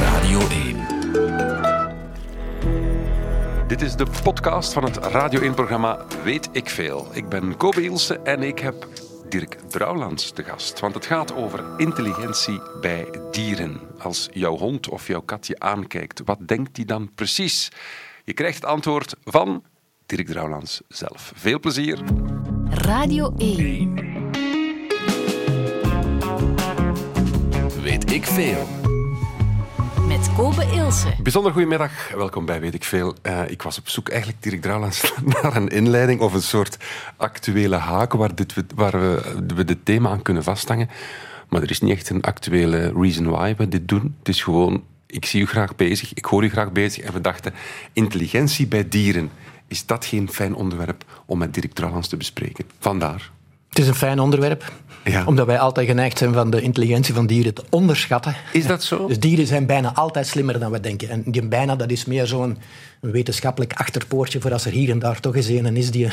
Radio 1. Dit is de podcast van het Radio 1-programma Weet ik Veel. Ik ben Kobe Ilse en ik heb Dirk Drouwlands te gast. Want het gaat over intelligentie bij dieren. Als jouw hond of jouw kat je aankijkt, wat denkt hij dan precies? Je krijgt het antwoord van Dirk Drouwlands zelf. Veel plezier. Radio 1. Ik veel. Met Kobe Ilse. Bijzonder goedemiddag, welkom bij Weet ik Veel. Uh, ik was op zoek eigenlijk, Dirk Drouwlands, naar een inleiding of een soort actuele haak waar, dit, waar we, we dit thema aan kunnen vasthangen. Maar er is niet echt een actuele reason why we dit doen. Het is gewoon, ik zie u graag bezig, ik hoor u graag bezig. En we dachten, intelligentie bij dieren, is dat geen fijn onderwerp om met Dirk Drouwlands te bespreken? Vandaar. Het is een fijn onderwerp. Ja. Omdat wij altijd geneigd zijn van de intelligentie van dieren te onderschatten. Is dat zo? Dus dieren zijn bijna altijd slimmer dan we denken. En die bijna, dat is meer zo'n een wetenschappelijk achterpoortje voor als er hier en daar toch eens een is die,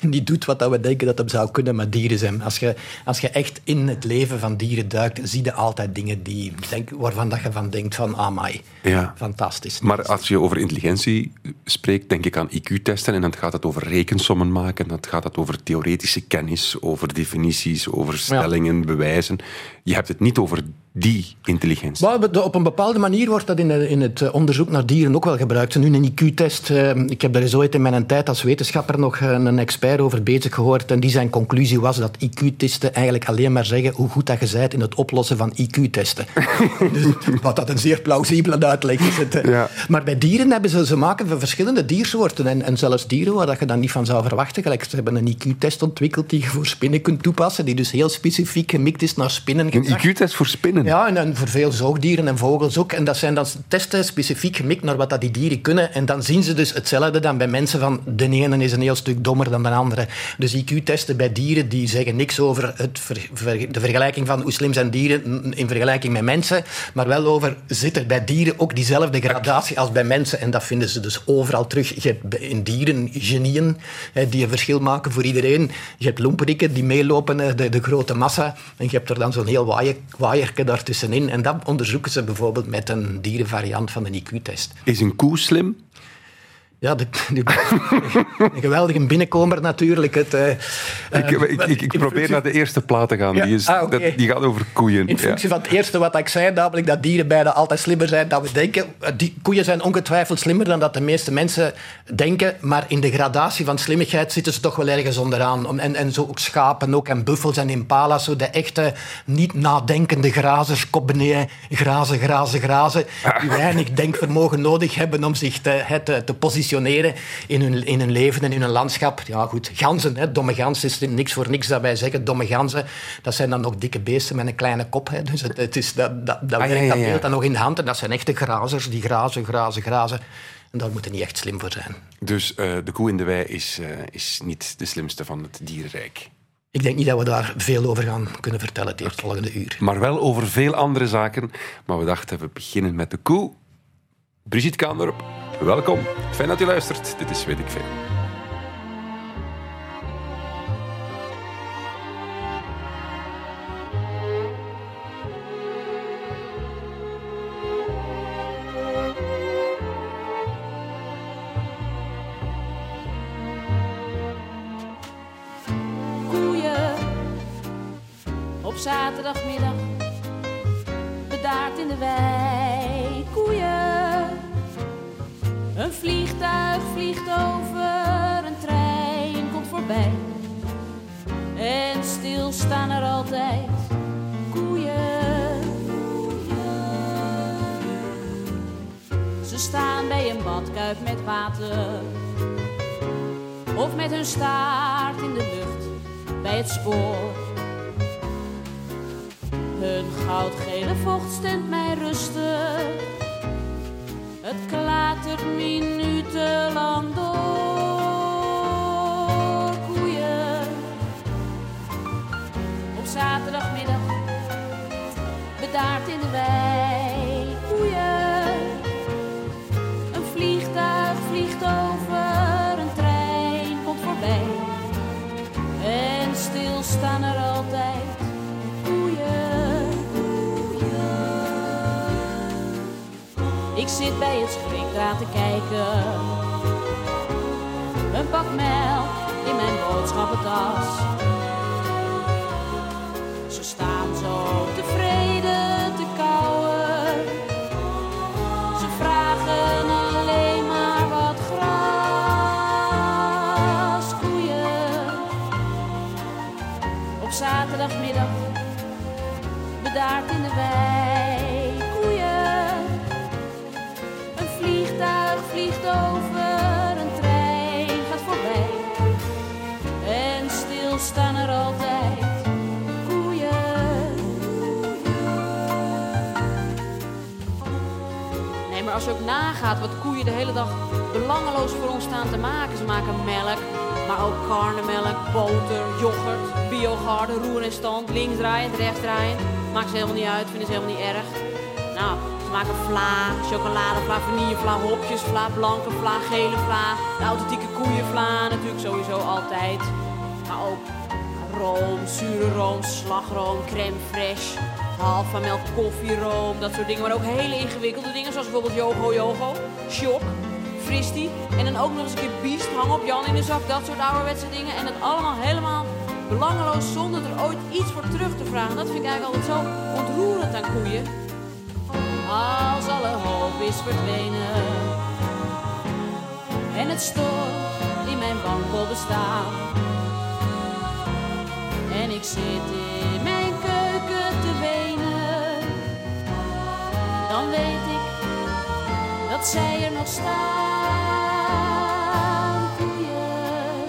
die doet wat we denken dat hem zou kunnen met dieren zijn. Als je, als je echt in het leven van dieren duikt, zie je altijd dingen die, denk, waarvan dat je van denkt van, amai, ja. fantastisch. Maar als je over intelligentie spreekt, denk ik aan IQ-testen en dan gaat het over rekensommen maken, dan gaat het over theoretische kennis, over definities, over stellingen, bewijzen. Je hebt het niet over die intelligentie. Maar op een bepaalde manier wordt dat in, in het eh, onderzoek naar dieren ook wel gebruikt. Nu een IQ-test. Eh, ik heb daar eens ooit in mijn tijd als wetenschapper nog eh, een expert over bezig gehoord. En die zijn conclusie was dat IQ-testen eigenlijk alleen maar zeggen hoe goed dat je bent in het oplossen van IQ-testen. dus, wat dat een zeer plausibele uitleg is. Het, Maar bij dieren hebben ze, ze maken van verschillende diersoorten. En, en zelfs dieren waar dat je dan niet van zou verwachten. Gelijk, ze hebben een IQ-test ontwikkeld die je voor spinnen kunt toepassen. Die dus heel specifiek gemikt is naar spinnen. Een IQ-test voor spinnen? Ja, en, voor veel zoogdieren en vogels ook. En dat zijn dan testen specifiek gemikt naar wat dat die dieren kunnen. En dan zien ze dus hetzelfde dan bij mensen van de ene is een heel stuk dommer dan de andere. Dus IQ-testen bij dieren die zeggen niks over het de vergelijking van hoe slim zijn dieren in vergelijking met mensen, maar wel over zitten bij dieren ook diezelfde gradatie als bij mensen. En dat vinden ze dus overal terug. Je hebt in dieren genieën die een verschil maken voor iedereen. Je hebt lomperikken die meelopen, de, de grote massa. En je hebt er dan zo'n heel waaierke En dat onderzoeken ze bijvoorbeeld met een dierenvariant van de IQ-test. Is een koe slim? Ja, de, een geweldige binnenkomer natuurlijk. Het, uh, ik, ik, ik, ik, probeer naar de eerste plaat te gaan. die, is, ah, dat, die gaat over koeien. In functie van het eerste wat ik zei, namelijk dat dieren bijna altijd slimmer zijn dan we denken. Die koeien zijn ongetwijfeld slimmer dan dat de meeste mensen denken. Maar in de gradatie van slimmigheid zitten ze toch wel ergens onderaan. En, en zo ook schapen ook, en buffels en impala's. Zo de echte, niet nadenkende grazers, kopbeneden, grazen, grazen, grazen. Die weinig denkvermogen nodig hebben om zich te, te, te positioneren in hun, in hun leven en in hun landschap. Ja, goed, ganzen, hè, domme ganzen is niks voor niks dat wij zeggen. Domme ganzen, dat zijn dan nog dikke beesten met een kleine kop. Hè. Dus het, het is, dat, dat, dat ah, werkt dat beeld dan nog in de hand. En dat zijn echte grazers, die grazen, grazen, grazen. En daar moeten niet echt slim voor zijn. Dus uh, de koe in de wei is, uh, is niet de slimste van het dierenrijk? Ik denk niet dat we daar veel over gaan kunnen vertellen het volgende uur. Maar wel over veel andere zaken. Maar we dachten, we beginnen met de koe. Brigitte Kaandorp, welkom. Fijn dat u luistert. Dit is Weet ik Veel. Zit bij het schrikdraad te kijken. Een pak melk in mijn boodschappentas. Als je ook nagaat wat koeien de hele dag belangeloos voor ons staan te maken. Ze maken melk, maar ook karnemelk, boter, yoghurt, biogarde, roer en stand, links draaiend, rechts draaiend. Maakt ze helemaal niet uit, vinden ze helemaal niet erg. Nou, ze maken vla, chocoladevla, vanillevla, hopjesvla, blanke vla, gele vla, de authentieke koeienvla natuurlijk sowieso altijd. Maar ook room, zure room, slagroom, crème fraîche, halva melk, koffieroom, dat soort dingen. Maar ook hele ingewikkelde dingen, zoals bijvoorbeeld yogo yogo, shock, fristie. En dan ook nog eens een keer biest, hang op Jan in de zak, dat soort ouderwetse dingen. En dat allemaal helemaal belangeloos, zonder er ooit iets voor terug te vragen. Dat vind ik eigenlijk altijd zo ontroerend aan koeien. Als alle hoop is verdwenen en het stort in mijn wankel bestaan. En ik zit in dan weet ik dat zij er nog staan. Koeien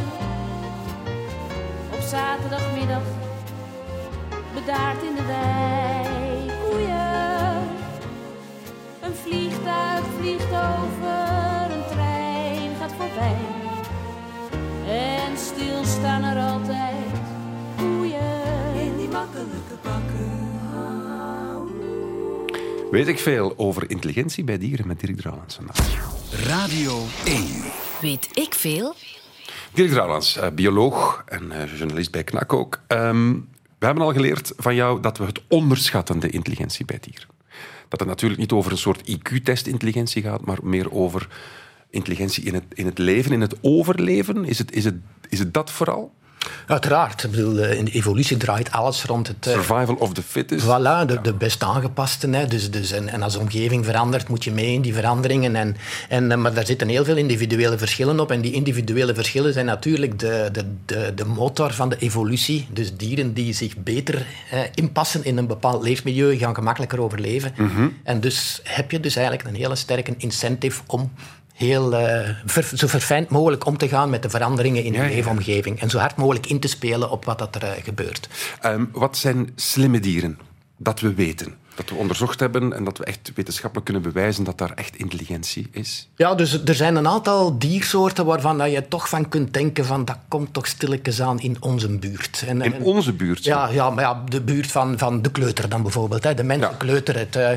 op zaterdagmiddag, bedaard in de wei. Koeien, een vliegtuig vliegt over, een trein gaat voorbij. En stil staan er altijd koeien in die makkelijke Weet ik veel over intelligentie bij dieren met Dirk Drouwlands vandaag. Radio 1. Weet ik veel? Dirk Drouwlands, eh, bioloog en eh, journalist bij KNAK ook. Ehm, we hebben al geleerd van jou dat we het onderschatten, de intelligentie bij dieren. Dat het natuurlijk niet over een soort IQ-test intelligentie gaat, maar meer over intelligentie in het, in het leven, in het overleven. Is het, is het, is het dat vooral? Uiteraard. Ik bedoel, eh, in de evolutie draait alles rond het... eh, Survival of the fittest? Voilà, de, de best aangepaste. Hè. Dus, dus, en, en als de omgeving verandert, moet je mee in die veranderingen. En, en, eh, maar daar zitten heel veel individuele verschillen op. En die individuele verschillen zijn natuurlijk de, de, de, de motor van de evolutie. Dus dieren die zich beter eh, inpassen in een bepaald leefmilieu gaan gemakkelijker overleven. En dus heb je dus eigenlijk een hele sterke incentive om heel eh, ver- zo verfijnd mogelijk om te gaan met de veranderingen in de Ja, ja. leefomgeving. En zo hard mogelijk in te spelen op wat dat er eh, gebeurt. Ehm, wat zijn slimme dieren dat we weten? Dat we onderzocht hebben en dat we echt wetenschappelijk kunnen bewijzen dat daar echt intelligentie is? Ja, dus er zijn een aantal diersoorten waarvan dat je toch van kunt denken van dat komt toch stilletjes aan in onze buurt. En, In en- onze buurt. ja, ja, maar ja, de buurt van, van de kleuter dan bijvoorbeeld. Hè. De mensenkleuter. Het, eh,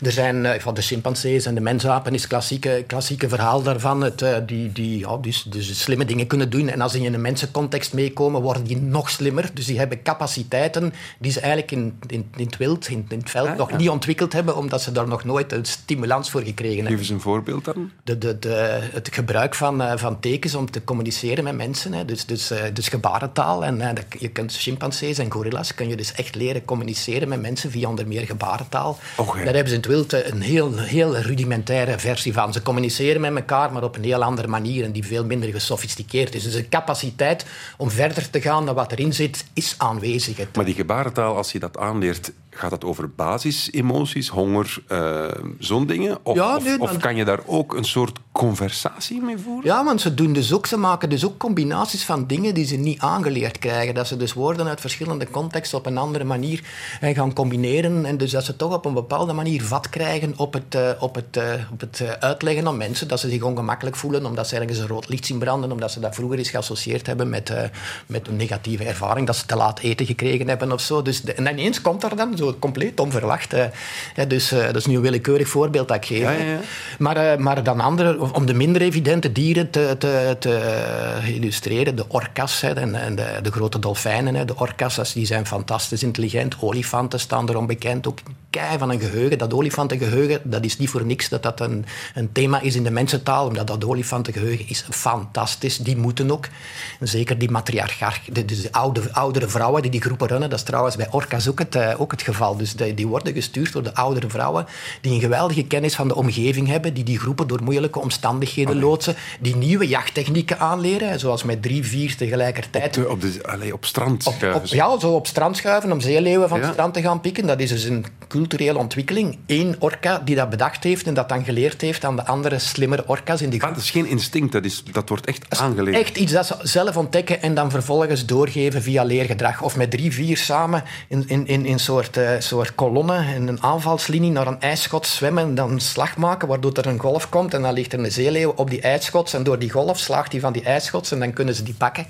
er zijn eh, van de chimpansees en de mensapen is het klassieke, klassieke verhaal daarvan. Het, eh, die die ja, dus, dus slimme dingen kunnen doen. En als die in een mensencontext meekomen, worden die nog slimmer. Dus die hebben capaciteiten die ze eigenlijk in, in, in het wild, in, in het veld, Ah, nog ja. niet ontwikkeld hebben, omdat ze daar nog nooit een stimulans voor gekregen hebben Geef eens een voorbeeld dan. de, de, de, het gebruik van, eh, van tekens om te communiceren met mensen. Hè. Dus, dus, eh, dus gebarentaal. En, eh, je kunt chimpansees en gorillas kun je dus echt leren communiceren met mensen via onder meer gebarentaal. Och. Daar hebben ze in het wild een heel, heel rudimentaire versie van. Ze communiceren met elkaar, maar op een heel andere manier en die veel minder gesofisticeerd is. Dus de capaciteit om verder te gaan dan wat erin zit, is aanwezig. Maar die gebarentaal, als je dat aanleert, gaat dat over basisemoties, honger, eh, zo'n dingen? Of, Ja, of, nee, of maar- kan je daar ook een soort conversatie mee voeren? Ja, want ze doen dus ook, ze maken dus ook combinaties van dingen die ze niet aangeleerd krijgen. Dat ze dus woorden uit verschillende contexten op een andere manier eh, gaan combineren. En dus dat ze toch op een bepaalde manier vat krijgen op het, eh, op het, eh, op het uitleggen aan mensen. Dat ze zich ongemakkelijk voelen omdat ze ergens een rood licht zien branden. Omdat ze dat vroeger eens geassocieerd hebben met, met een negatieve ervaring. Dat ze te laat eten gekregen hebben of zo. Dus de- en ineens komt er dan zo compleet onverwacht. hè, dus dat is nu een willekeurig voorbeeld dat ik geef. Ja, ja, ja. Maar, maar dan andere, om de minder evidente dieren te, te, te eh, illustreren, de orcas hè, en, en de, de, grote dolfijnen. Hè. De orcas die zijn fantastisch intelligent. Olifanten staan erom bekend. Ook kei van een geheugen. Dat olifantengeheugen, dat is niet voor niks dat dat een, een thema is in de mensentaal, omdat dat olifantengeheugen is fantastisch. Die moeten ook. Zeker die matriarchaat, de, de, oude, oudere vrouwen die die groepen runnen, dat is trouwens bij orcas ook het, ook het geval. Dus die, die worden gestuurd door de oudere vrouwen die een geweldige kennis van de omgeving hebben, die die groepen door moeilijke omstandigheden loodsen, die nieuwe jachttechnieken aanleren, zoals met drie, vier tegelijkertijd. Op, op, de, allez, op strand schuiven. ja, zo op strand schuiven om zeeleeuwen van het strand te gaan pikken. Dat is dus een culturele ontwikkeling. Eén orka die dat bedacht heeft en dat dan geleerd heeft aan de andere slimmere orka's in die groep. dat is geen instinct, dat, is, dat wordt echt aangeleerd. Echt iets dat ze zelf ontdekken en dan vervolgens doorgeven via leergedrag. Of met drie, vier samen in, in, in een soort, uh, soort kolonne, in een aanvalslinie naar een ijsschot zwemmen, dan een slag maken, waardoor er een golf komt en dan ligt er een zeeleeuw op die ijsschots en door die golf slaagt hij van die ijsschots en dan kunnen ze die pakken.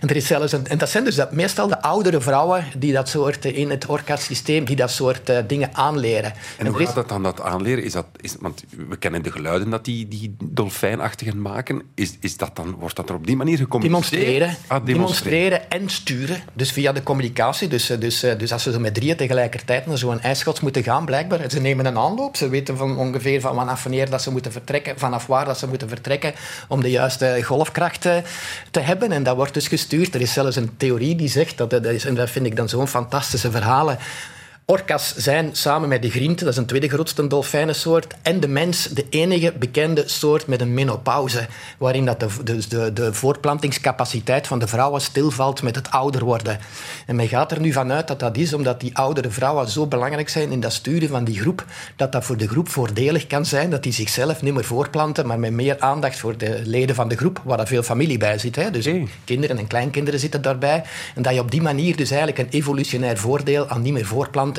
En, er is zelfs een, en dat zijn dus dat, meestal de oudere vrouwen die dat soort eh, in het orca-systeem, die dat soort uh, dingen aanleren. En, en hoe gaat dat dan, dat aanleren? Is dat, is, want we kennen de geluiden dat die, die dolfijnachtigen maken. Is, is dat dan, wordt dat er op die manier gecommuniceerd? Demonstreren, ah, demonstreren. demonstreren en sturen. Dus via de communicatie. Dus, dus, dus als ze zo met drieën tegelijkertijd naar zo'n ijsschots moeten gaan, blijkbaar. Ze nemen een aanloop. Ze weten van ongeveer van vanaf wanneer dat ze moeten vertrekken, vanaf waar dat ze moeten vertrekken om de juiste golfkracht te hebben. En dat wordt dus gestuurd. Er is zelfs een theorie die zegt, dat, dat is, en dat vind ik dan zo'n fantastische verhalen Orcas zijn samen met de griente, dat is een tweede grootste dolfijnensoort, en de mens de enige bekende soort met een menopauze, waarin dat de, dus de, de voortplantingscapaciteit van de vrouwen stilvalt met het ouder worden. En men gaat er nu vanuit dat dat is omdat die oudere vrouwen zo belangrijk zijn in dat sturen van die groep, dat dat voor de groep voordelig kan zijn, dat die zichzelf niet meer voorplanten, maar met meer aandacht voor de leden van de groep, waar er veel familie bij zit. Hè. Dus kinderen en kleinkinderen zitten daarbij. En dat je op die manier dus eigenlijk een evolutionair voordeel aan niet meer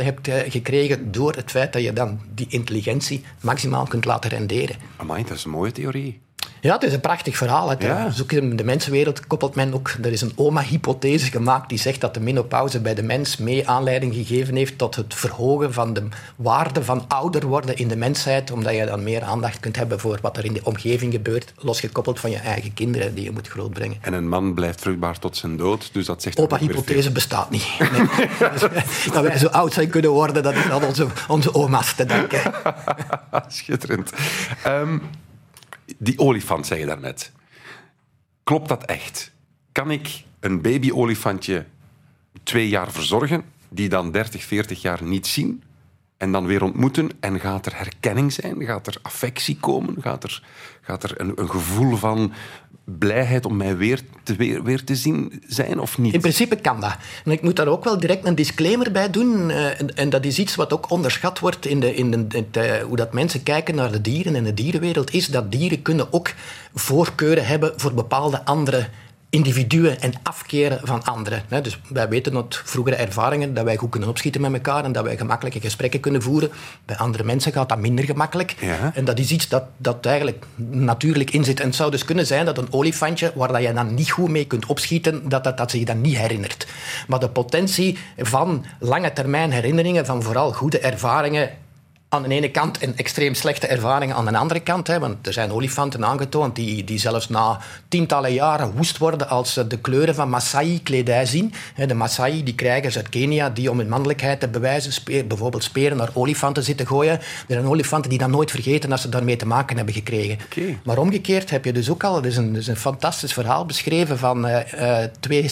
hebt eh, gekregen door het feit dat je dan die intelligentie maximaal kunt laten renderen. Amai, dat is een mooie theorie. Ja, het is een prachtig verhaal. Ja. Zoek in de mensenwereld koppelt men ook... Er is een oma-hypothese gemaakt die zegt dat de menopauze bij de mens mee aanleiding gegeven heeft tot het verhogen van de waarde van ouder worden in de mensheid, omdat je dan meer aandacht kunt hebben voor wat er in de omgeving gebeurt, losgekoppeld van je eigen kinderen die je moet grootbrengen. En een man blijft vruchtbaar tot zijn dood, dus dat zegt... Oma-hypothese bestaat niet. dat wij zo oud zijn kunnen worden, dat is aan onze, onze oma's te denken. Schitterend. Um, die olifant, zei je daarnet. Klopt dat echt? Kan ik een babyolifantje twee jaar verzorgen, die dan 30, 40 jaar niet zien, en dan weer ontmoeten? En gaat er herkenning zijn? Gaat er affectie komen? Gaat er, gaat er een, een gevoel van blijheid om mij weer te, weer, weer te zien zijn of niet? In principe kan dat. En ik moet daar ook wel direct een disclaimer bij doen. Uh, en, dat is iets wat ook onderschat wordt in, de, in de, uh, hoe dat mensen kijken naar de dieren en de dierenwereld, is dat dieren kunnen ook voorkeuren hebben voor bepaalde andere individuen en afkeren van anderen. Dus wij weten uit vroegere ervaringen dat wij goed kunnen opschieten met elkaar en dat wij gemakkelijke gesprekken kunnen voeren. Bij andere mensen gaat dat minder gemakkelijk. En dat is iets dat, dat eigenlijk natuurlijk in zit. En het zou dus kunnen zijn dat een olifantje, waar dat je dan niet goed mee kunt opschieten, dat, dat, dat zich dan niet herinnert. Maar de potentie van lange termijn herinneringen, van vooral goede ervaringen aan de ene kant en extreem slechte ervaringen aan de andere kant. Hè, want er zijn olifanten aangetoond die, die zelfs na tientallen jaren woest worden als ze de kleuren van Maasai-kledij zien. De Maasai die krijgen ze uit Kenia die om hun mannelijkheid te bewijzen speer, bijvoorbeeld speren naar olifanten zitten gooien. Er zijn olifanten die dat nooit vergeten als ze daarmee te maken hebben gekregen. Maar omgekeerd heb je dus ook al, er is een, er is een fantastisch verhaal beschreven van uh, uh, twee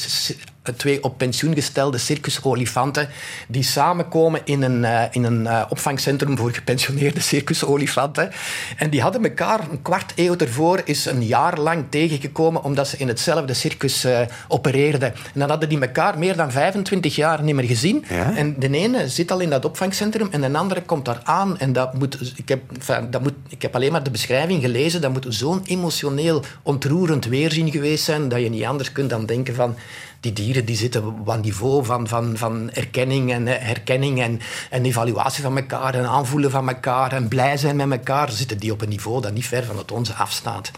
twee op pensioen gestelde circusolifanten die samenkomen in een, uh, in een uh, opvangcentrum voor gepensioneerde circusolifanten. En die hadden elkaar een kwart eeuw ervoor is een jaar lang tegengekomen omdat ze in hetzelfde circus uh, opereerden. En dan hadden die elkaar meer dan 25 jaar niet meer gezien. Ja? En de ene zit al in dat opvangcentrum en de andere komt daar aan. En dat moet, ik, heb, enfin, dat moet, ik heb alleen maar de beschrijving gelezen. Dat moet zo'n emotioneel ontroerend weerzien geweest zijn dat je niet anders kunt dan denken van die dieren die zitten op een niveau van, van, van erkenning en herkenning en, en evaluatie van elkaar en aanvoelen van elkaar en blij zijn met elkaar, zitten die op een niveau dat niet ver van het onze afstaat.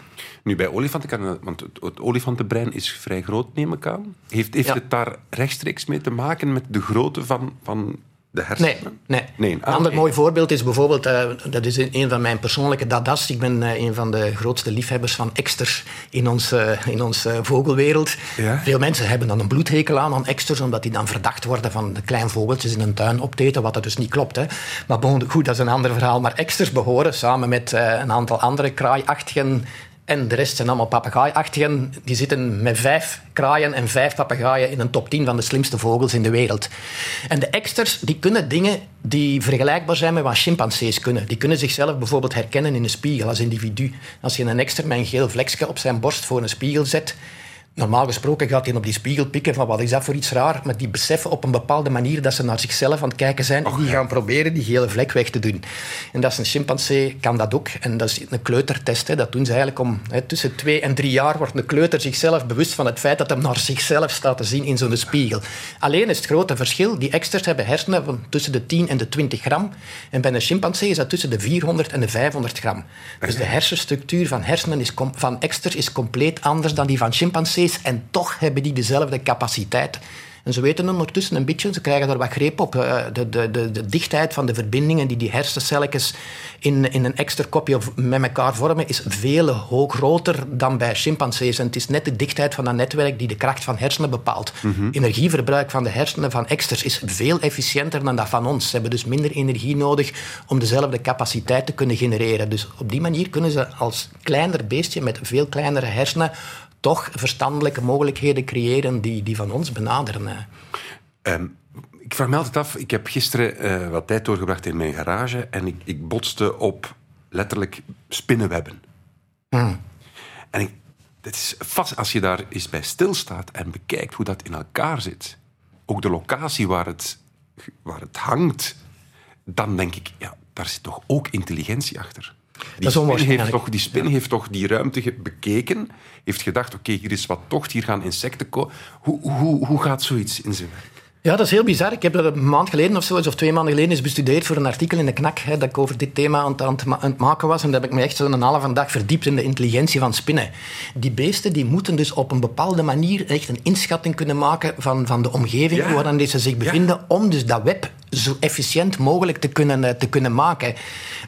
Nu, bij olifanten kan want het olifantenbrein is vrij groot, neem ik aan. Heeft, heeft het daar rechtstreeks mee te maken met de grootte van, van de hersenen? Nee, nee. nee. een ander mooi voorbeeld is bijvoorbeeld, uh, dat is een van mijn persoonlijke dadas. Ik ben uh, een van de grootste liefhebbers van eksters in onze uh, in ons, vogelwereld. Ja? Veel mensen hebben dan een bloedhekel aan aan eksters, omdat die dan verdacht worden van de kleine vogeltjes in een tuin opteten, wat dat dus niet klopt. Hè. Maar bon, goed, dat is een ander verhaal. Maar eksters behoren samen met een aantal andere kraaiachtigen en de rest zijn allemaal papegaaiachtigen. Die zitten met vijf kraaien en vijf papegaaien in een top 10 van de slimste vogels in de wereld. En de eksters die kunnen dingen die vergelijkbaar zijn met wat chimpansees kunnen. Die kunnen zichzelf bijvoorbeeld herkennen in een spiegel als individu. Als je een ekster met een geel vlekje op zijn borst voor een spiegel zet, Normaal gesproken gaat hij op die spiegel pikken van wat is dat voor iets raar, maar die beseffen op een bepaalde manier dat ze naar zichzelf aan het kijken zijn en die gaan proberen die gele vlek weg te doen. En dat is een chimpansee, kan dat ook. En dat is een kleutertest. Hè. Dat doen ze eigenlijk om hè, tussen twee en drie jaar wordt een kleuter zichzelf bewust van het feit dat hij naar zichzelf staat te zien in zo'n spiegel. Alleen is het grote verschil, die eksters hebben hersenen van tussen de 10 en de 20 gram. En bij een chimpansee is dat tussen de 400 en de 500 gram. Dus de hersenstructuur van hersenen is van eksters is compleet anders dan die van chimpansees en toch hebben die dezelfde capaciteit. En ze weten ondertussen een beetje, ze krijgen daar wat greep op. Eh, de, de, de, de dichtheid van de verbindingen die die hersencelletjes in, in een extra kopje met elkaar vormen, is veel hoog groter dan bij chimpansees. En het is net de dichtheid van dat netwerk die de kracht van hersenen bepaalt. Energieverbruik van de hersenen van eksters is veel efficiënter dan dat van ons. Ze hebben dus minder energie nodig om dezelfde capaciteit te kunnen genereren. Dus op die manier kunnen ze als kleiner beestje met veel kleinere hersenen toch verstandelijke mogelijkheden creëren die, die van ons benaderen. Um, ik vraag me altijd af, ik heb gisteren uh, wat tijd doorgebracht in mijn garage en ik, ik botste op letterlijk spinnenwebben. Hmm. En ik, het is vast, als je daar eens bij stilstaat en bekijkt hoe dat in elkaar zit, ook de locatie waar het, waar het hangt, dan denk ik, ja, daar zit toch ook intelligentie achter. Die spin, heeft toch, die spin heeft toch die ruimte bekeken, heeft gedacht, oké, hier is wat tocht, hier gaan insecten komen. Hoe, hoe, hoe gaat zoiets in zijn werk? Ja, dat is heel bizar. Ik heb dat een maand geleden of zo, of twee maanden geleden, eens bestudeerd voor een artikel in de KNAK, hè, dat ik over dit thema aan het, aan het maken was. En daar heb ik me echt zo'n halve dag verdiept in de intelligentie van spinnen. Die beesten die moeten dus op een bepaalde manier echt een inschatting kunnen maken van, van de omgeving ja. waarin ze zich bevinden, ja. om dus dat web zo efficiënt mogelijk te kunnen, te kunnen maken.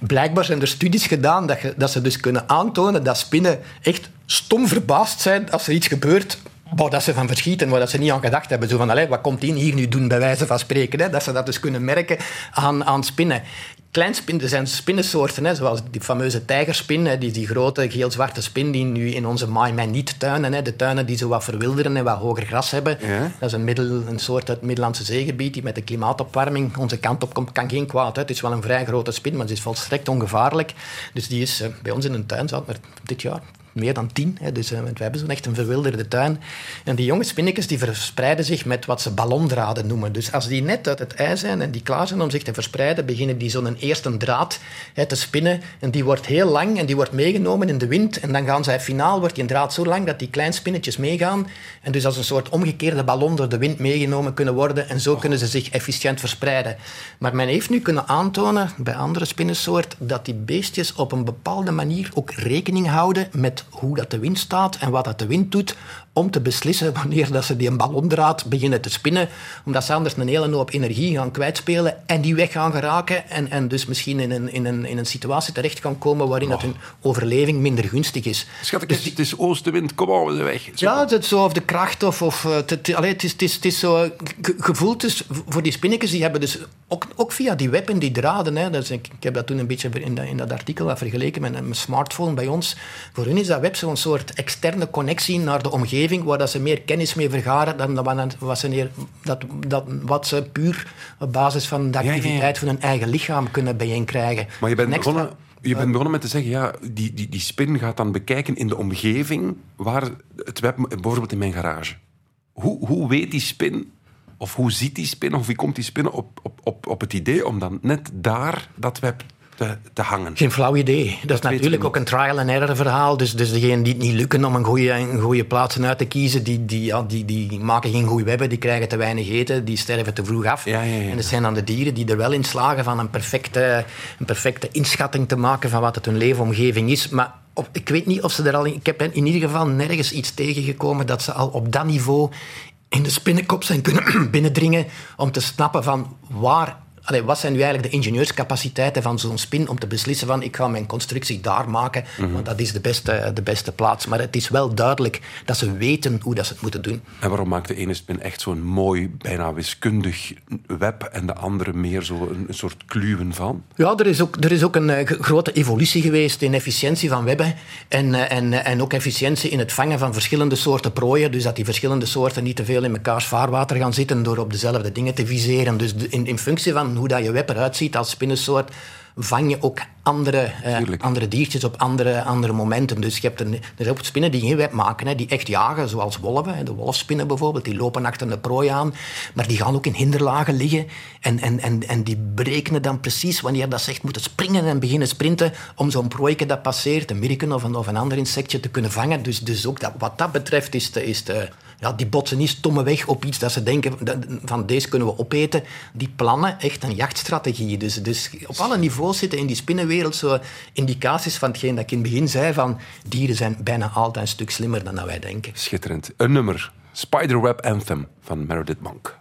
Blijkbaar zijn er studies gedaan dat, je, dat ze dus kunnen aantonen dat spinnen echt stom verbaasd zijn als er iets gebeurt waar dat ze van verschieten, waar dat ze niet aan gedacht hebben. Zo van, allez, wat komt die hier nu doen, bij wijze van spreken. Hè? Dat ze dat dus kunnen merken aan, aan spinnen. Kleinspinnen zijn spinnensoorten, hè, zoals die fameuze tijgerspin, hè, die, die grote geel-zwarte spin die nu in onze Maai-Niet-tuinen, hè, de tuinen die zo wat verwilderen en wat hoger gras hebben. Ja? Dat is een, middel, een soort uit het Middellandse zeegebied die met de klimaatopwarming onze kant op komt. Kan geen kwaad. Hè. Het is wel een vrij grote spin, maar ze is volstrekt ongevaarlijk. Dus die is uh, bij ons in een tuin, zat maar dit jaar meer dan tien. Hè. Dus, uh, we hebben zo'n echt een verwilderde tuin. En die jonge spinnetjes die verspreiden zich met wat ze ballondraden noemen. Dus als die net uit het ei zijn en die klaar zijn om zich te verspreiden, beginnen die zo'n eerste draad hè, te spinnen. En die wordt heel lang en die wordt meegenomen in de wind. En dan gaan zij finaal, wordt die draad zo lang dat die kleine spinnetjes meegaan. En dus als een soort omgekeerde ballon door de wind meegenomen kunnen worden. En zo kunnen ze zich efficiënt verspreiden. Maar men heeft nu kunnen aantonen bij andere spinnensoorten dat die beestjes op een bepaalde manier ook rekening houden met hoe dat de wind staat en wat dat de wind doet, om te beslissen wanneer dat ze die een ballondraad beginnen te spinnen, omdat ze anders een hele hoop energie gaan kwijtspelen en die weg gaan geraken en, en dus misschien in een, in, een, in een situatie terecht kan komen waarin dat hun overleving minder gunstig is. Schat, dus, het is oostenwind, kom op, we weg. Zo. Ja, het is zo of de kracht of... of het, het, allee, het, is, het, is, het is zo gevoeld dus voor die spinnetjes, die hebben dus ook, ook via die web en die draden, hè, dus ik, ik heb dat toen een beetje in, dat, in dat artikel vergeleken met een smartphone bij ons, voor hun is dat web zo'n soort externe connectie naar de omgeving, waar dat ze meer kennis mee vergaren dan wat ze, neer, dat, dat, wat ze puur op basis van de activiteit ja, ja, ja. van hun eigen lichaam kunnen bijeenkrijgen. Maar je bent begonnen... Je bent begonnen met te zeggen, ja, die, die, die spin gaat dan bekijken in de omgeving waar het web, bijvoorbeeld in mijn garage. Hoe, hoe weet die spin, of hoe ziet die spin, of wie komt die spin op, op, op, op het idee om dan net daar dat web te, te hangen? Geen flauw idee. Dat, dat is natuurlijk ook een trial-and-error verhaal. Dus, dus degenen die het niet lukken om een goede, een goede plaatsen uit te kiezen, die, die, ja, die, die maken geen goede webben, die krijgen te weinig eten, die sterven te vroeg af. Ja, ja, ja. En het zijn dan de dieren die er wel in slagen van een perfecte, een perfecte inschatting te maken van wat het hun leefomgeving is. Maar op, ik weet niet of ze er al... In, ik heb in ieder geval nergens iets tegengekomen dat ze al op dat niveau in de spinnenkop zijn kunnen binnendringen om te snappen van waar allee, wat zijn nu eigenlijk de ingenieurscapaciteiten van zo'n spin om te beslissen van ik ga mijn constructie daar maken, Mhm. want dat is de beste, de beste plaats. Maar het is wel duidelijk dat ze weten hoe dat ze het moeten doen. En waarom maakt de ene spin echt zo'n mooi, bijna wiskundig web en de andere meer zo een, een soort kluwen van? Ja, er is ook, er is ook een eh, grote evolutie geweest in efficiëntie van webben en, eh, en, eh, en ook efficiëntie in het vangen van verschillende soorten prooien. Dus dat die verschillende soorten niet te veel in mekaars vaarwater gaan zitten door op dezelfde dingen te viseren. Dus in, in functie van hoe dat je web eruit ziet als spinnensoort, vang je ook andere, eh, andere diertjes op andere, andere momenten. Dus je hebt een, er zijn ook spinnen die geen web maken, hè, die echt jagen, zoals wolven. hè. De wolfspinnen bijvoorbeeld, die lopen achter een prooi aan, maar die gaan ook in hinderlagen liggen en, en, en, en die berekenen dan precies wanneer dat ze echt moeten springen en beginnen sprinten om zo'n prooike dat passeert, een mirken of een, of een ander insectje, te kunnen vangen. Dus, dus ook dat, wat dat betreft is, de, is de, ja, die botsen niet stommeweg op iets dat ze denken van deze kunnen we opeten. Die plannen echt een jachtstrategie. Dus, dus op alle niveaus zitten in die spinnenwereld zo indicaties van hetgeen dat ik in het begin zei van dieren zijn bijna altijd een stuk slimmer dan dat wij denken. Schitterend. Een nummer. Spiderweb Anthem van Meredith Monk.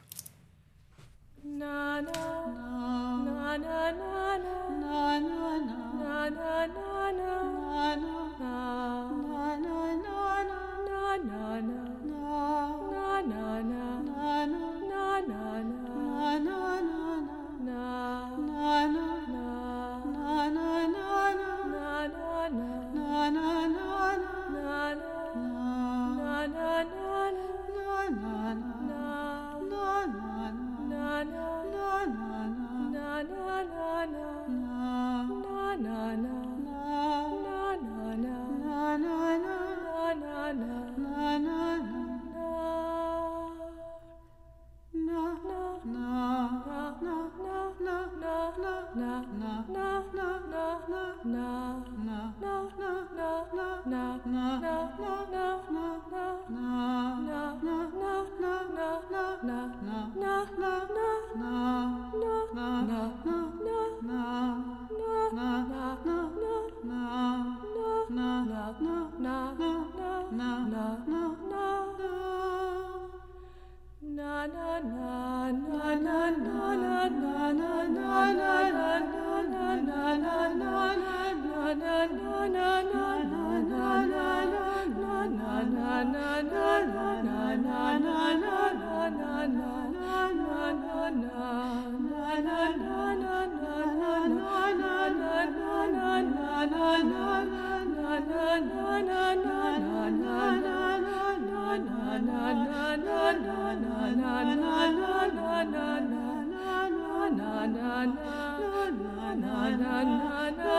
na na na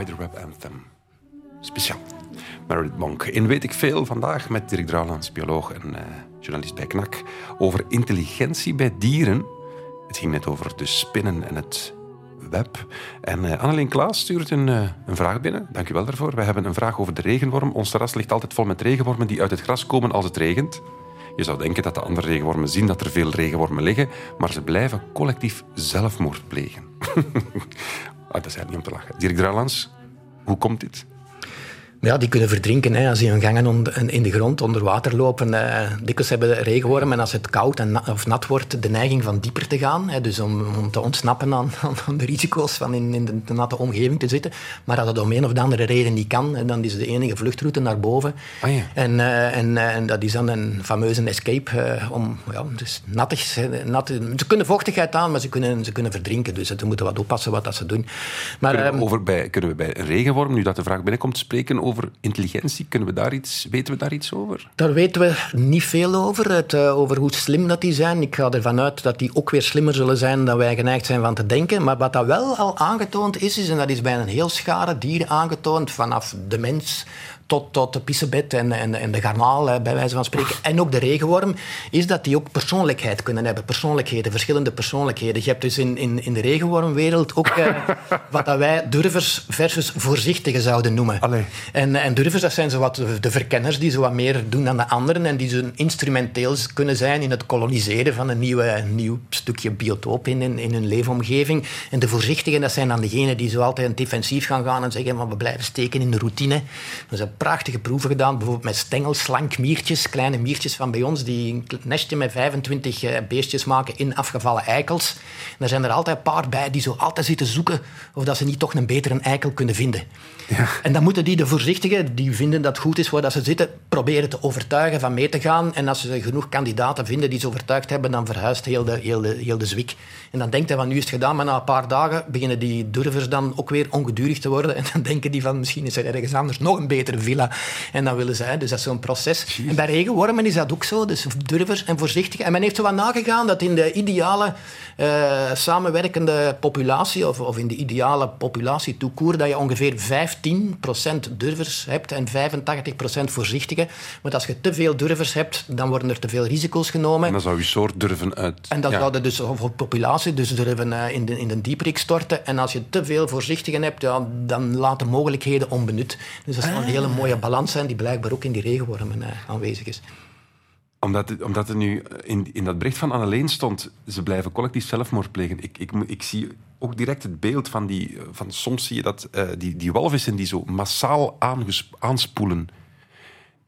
Spiderweb Anthem. Speciaal. Meredith Monk. In Weet ik Veel vandaag met Dirk Drouwlands, bioloog en eh, journalist bij KNAK, over intelligentie bij dieren. Het ging net over de spinnen en het web. En Annelien Klaas stuurt een, eh, een vraag binnen. Dank u wel daarvoor. We hebben een vraag over de regenworm. Ons terras ligt altijd vol met regenwormen die uit het gras komen als het regent. Je zou denken dat de andere regenwormen zien dat er veel regenwormen liggen, maar ze blijven collectief zelfmoord plegen. ah, dat is eigenlijk niet om te lachen. Dirk Drouwlands, hoe komt dit? Ja, die kunnen verdrinken hè, als die hun gangen onder, in de grond onder water lopen. Eh, dikwijls hebben regenwormen, als het koud en na- of nat wordt, de neiging van dieper te gaan. Hè, dus om, om te ontsnappen aan, aan de risico's van in, in de, de natte omgeving te zitten. Maar als dat om een of de andere reden niet kan, hè, dan is de enige vluchtroute naar boven. Ah ja. En, eh, en, eh, en dat is dan een fameuze escape eh, om ja, dus nattig, natte, ze kunnen vochtigheid aan, maar ze kunnen, ze kunnen verdrinken. Dus ze moeten wat oppassen wat dat ze doen. Maar, Kunnen we, ehm, over bij, kunnen we bij een regenworm, nu dat de vraag binnenkomt, spreken over intelligentie? Kunnen we daar iets, weten we daar iets over? Daar weten we niet veel over, het, eh, over hoe slim dat die zijn. Ik ga ervan uit dat die ook weer slimmer zullen zijn dan wij geneigd zijn van te denken. Maar wat dat wel al aangetoond is, is en dat is bij een heel schare dieren aangetoond, vanaf de mens tot, tot de pissebed en, en, en de garnaal, eh, bij wijze van spreken. En ook de regenworm, is dat die ook persoonlijkheid kunnen hebben. Persoonlijkheden, verschillende persoonlijkheden. Je hebt dus in, in, in de regenwormwereld ook uh, wat dat wij durvers versus voorzichtigen zouden noemen. Allee. En, en durvers, dat zijn zo wat de verkenners die zo wat meer doen dan de anderen en die zo instrumenteel kunnen zijn in het koloniseren van een nieuwe, nieuw stukje biotoop in, in, in hun leefomgeving. En de voorzichtigen, dat zijn dan degenen die zo altijd defensief gaan gaan en zeggen, maar we blijven steken in de routine. Zijn prachtige proeven gedaan, bijvoorbeeld met stengelslank-miertjes, kleine miertjes van bij ons, die een nestje met 25 eh, beestjes maken in afgevallen eikels. En er zijn er altijd een paar bij die zo altijd zitten zoeken of dat ze niet toch een betere eikel kunnen vinden. Ja. En dan moeten die, de voorzichtigen, die vinden dat het goed is waar dat ze zitten, proberen te overtuigen van mee te gaan. En als ze genoeg kandidaten vinden die ze overtuigd hebben, dan verhuist heel de, heel de, heel de zwik. En dan denkt hij van nu is het gedaan, maar na een paar dagen beginnen die durvers dan ook weer ongedurig te worden. En dan denken die van misschien is er ergens anders nog een betere villa. En dan willen zij, dus dat is zo'n proces. En bij regenwormen is dat ook zo, dus durvers en voorzichtig. En men heeft zo wat nagegaan dat in de ideale uh, samenwerkende populatie, of, of in de ideale populatie toekoer, dat je ongeveer 15% durvers hebt en 85% voorzichtigen. Want als je te veel durvers hebt, dan worden er te veel risico's genomen. En dan zou je soort durven uit... En dan ja. zou je dus voor populatie dus durven uh, in de, in de dieperik storten. En als je te veel voorzichtigen hebt, ja, dan laten mogelijkheden onbenut. Dus dat is ah. een hele mooie balans zijn die blijkbaar ook in die regenwormen uh, aanwezig is omdat omdat het nu in, in dat bericht van Anneleen stond, ze blijven collectief zelfmoord plegen. Ik, ik, ik zie ook direct het beeld van die... Van soms zie je dat die, die walvissen die zo massaal aanspoelen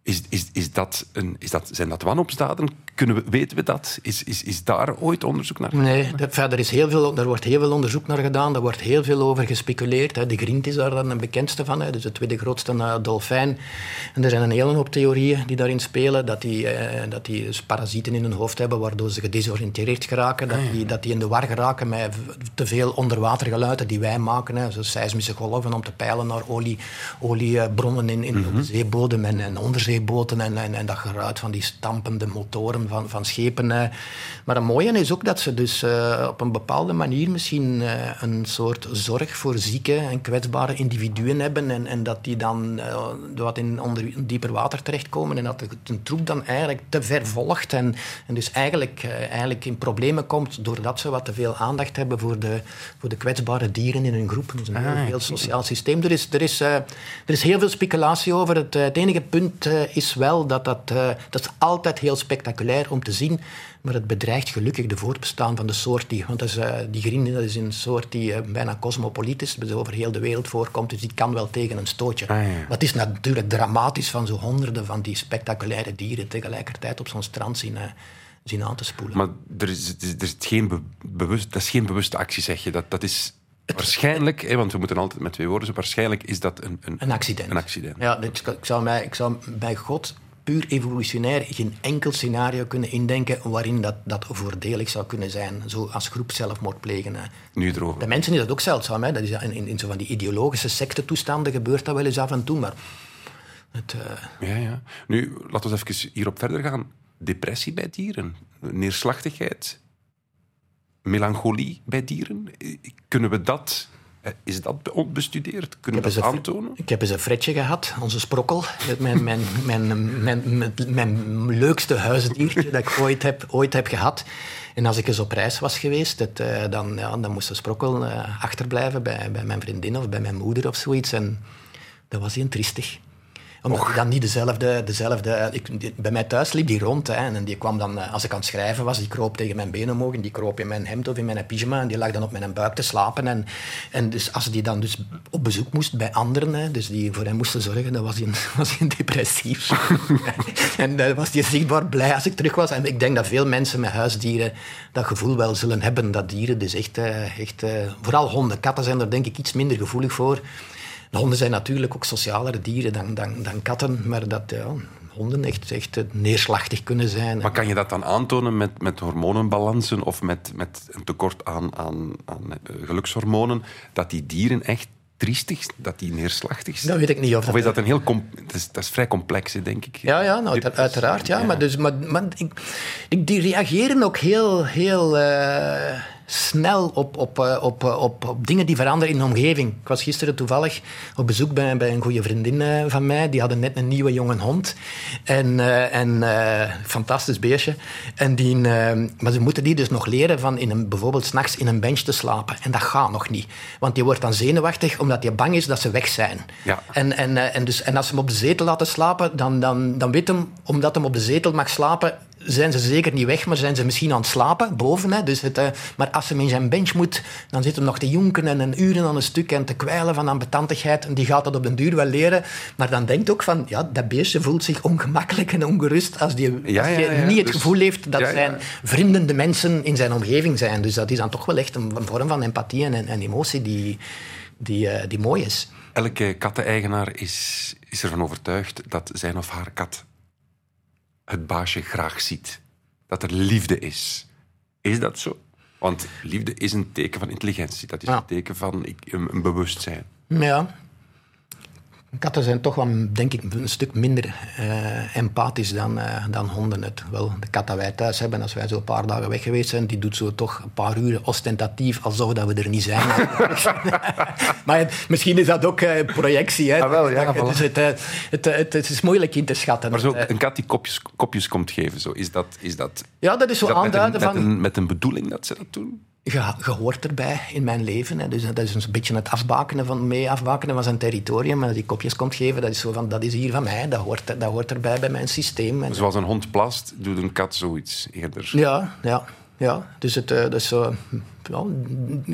is, is, is dat een, is dat, zijn dat wanopsdaden? Kunnen we, weten we dat? Is, is, is daar ooit onderzoek naar Nee, verder is heel veel, er wordt heel veel onderzoek naar gedaan. Daar wordt heel veel over gespeculeerd. Hè. De griend is daar dan een bekendste van. Hè. Dus de tweede grootste uh, dolfijn. En er zijn een hele hoop theorieën die daarin spelen. Dat die, uh, dat die dus parasieten in hun hoofd hebben, waardoor ze gedesoriënteerd geraken. Dat, ah, die, dat die in de war geraken met te veel onderwatergeluiden die wij maken. Hè. Zo seismische golven om te peilen naar olie, oliebronnen in, in mm -hmm. de zeebodem en, en onderzee zeeboten en, en, en, dat geruid van die stampende motoren van, van schepen. Eh. Maar het mooie is ook dat ze dus uh, op een bepaalde manier misschien uh, een soort zorg voor zieke en kwetsbare individuen hebben en, en dat die dan wat in onder dieper water terechtkomen en dat een troep dan eigenlijk te ver volgt en, en dus eigenlijk, eigenlijk in problemen komt doordat ze wat te veel aandacht hebben voor de, voor de kwetsbare dieren in hun groep. Dat is een heel, ah, heel sociaal systeem. Er is, er, is, er is heel veel speculatie over. Het, het enige punt is wel dat dat, dat is altijd heel spectaculair om te zien, maar het bedreigt gelukkig de voortbestaan van de soort die, want dat is, uh, die grien dat is een soort die bijna cosmopoliet is, dus over heel de wereld voorkomt, dus die kan wel tegen een stootje. Ah, ja. Maar het is natuurlijk dramatisch van zo honderden van die spectaculaire dieren tegelijkertijd op zo'n strand zien zien aan te spoelen. Maar er is, er is geen bewust, dat is geen bewuste actie, zeg je. Dat, dat is Waarschijnlijk, hè, want we moeten altijd met twee woorden, waarschijnlijk is dat een, een, een accident. Een accident. Ja, ik, zou mij, ik zou bij God puur evolutionair geen enkel scenario kunnen indenken waarin dat, dat voordelig zou kunnen zijn. Zo als groep zelfmoord plegen. Nu erover. De mensen is dat ook zeldzaam. Hè. Dat is in, in, in zo van die ideologische sectetoestanden gebeurt dat wel eens af en toe. Maar het, uh... Ja, ja. Nu, laten we even hierop verder gaan. Depressie bij dieren, neerslachtigheid, melancholie bij dieren? Kunnen we dat eh, is dat bestudeerd? Kunnen we dat aantonen? Ik heb eens een fretje gehad, onze sprokkel. Mijn, mijn, mijn, mijn, mijn, leukste huisdiertje dat ik ooit heb, ooit heb gehad. En als ik eens op reis was geweest, het, eh, dan, ja, dan moest de sprokkel uh, achterblijven bij, bij mijn vriendin of bij mijn moeder of zoiets. En dat was heel triestig omdat dan niet dezelfde... dezelfde ik, bij mij thuis liep die rond. Hè, en die kwam dan, eh, als ik aan het schrijven was, die kroop tegen mijn benen omhoog. En die kroop in mijn hemd of in mijn pyjama. En die lag dan op mijn buik te slapen. En, en dus als die dan dus op bezoek moest bij anderen, hè, dus die voor hem moesten zorgen, dan was hij, was hij depressief. en dan was hij zichtbaar blij als ik terug was. En ik denk dat veel mensen met huisdieren dat gevoel wel zullen hebben. Dat dieren dus echt... Eh, echt eh, vooral honden, katten zijn er denk ik iets minder gevoelig voor. Honden zijn natuurlijk ook socialere dieren dan, dan, dan katten, maar dat ja, honden echt, echt neerslachtig kunnen zijn. Maar kan je dat dan aantonen met, met hormonenbalansen of met, met een tekort aan, aan, aan eh, gelukshormonen, dat die dieren echt triestig, dat die neerslachtig zijn? Dat weet ik niet. Of, of is dat een heel... Dat is, dat is vrij complex, denk ik. Ja, ja nou, uiteraard. Ja, Maar, dus, maar, maar ik, die reageren ook heel... heel uh snel op, op, eh, op, eh, op, op dingen die veranderen in de omgeving. Ik was gisteren toevallig op bezoek bij, bij een goede vriendin eh, van mij. Die hadden net een nieuwe jonge hond. En, uh, en fantastisch beestje. En die, maar ze moeten die dus nog leren van in een, bijvoorbeeld s'nachts in een bench te slapen. En dat gaat nog niet. Want die wordt dan zenuwachtig omdat hij bang is dat ze weg zijn. Ja. En, en, en, dus, en als ze hem op de zetel laten slapen, dan, dan, dan weet hem, omdat hem op de zetel mag slapen, zijn ze zeker niet weg, maar zijn ze misschien aan het slapen boven. Hè. Dus het, uh, maar als ze in zijn bench moet, dan zit hij nog te jonken en een uren aan een stuk en te kwijlen van ambetantigheid. En die gaat dat op den duur wel leren. Maar dan denkt ook van, ja, dat beestje voelt zich ongemakkelijk en ongerust als die, ja, als die ja, ja, niet het dus- gevoel heeft dat zijn vrienden de mensen in zijn omgeving zijn. Dus dat is dan toch wel echt een, een vorm van empathie en, en emotie die, die, uh, die mooi is. Elke katteneigenaar is, is ervan overtuigd dat zijn of haar kat het baasje graag ziet. Dat er liefde is. Is dat zo? Want liefde is een teken van intelligentie. Dat is Ja. een teken van ik- een, een bewustzijn. Ja. Katten zijn toch wel, denk ik, een stuk minder eh, empathisch dan, eh, dan honden het. Wel, de kat dat wij thuis hebben, als wij zo een paar dagen weg geweest zijn, die doet zo toch een paar uren ostentatief, alsof dat we er niet zijn. maar het- misschien is dat ook eh, projectie. Hè. Ah, wel, ja, dus het, het, het, het is moeilijk in te schatten. Maar zo een kat die kopjes, kopjes komt geven, zo, is dat, is dat, ja, dat is zo is dat met, een, aanduiden met, van... een, met een bedoeling dat ze dat doen? Je, je hoort erbij in mijn leven. Hè. Dus dat is een beetje het afbakenen van, mee afbakenen van zijn territorium. Maar die kopjes komt geven, dat is zo van, dat is hier van mij. Dat hoort, dat hoort erbij bij mijn systeem. En, Zoals een hond plast, doet een kat zoiets eerder. ja, ja, ja. Dus het, dat is zo... Ja,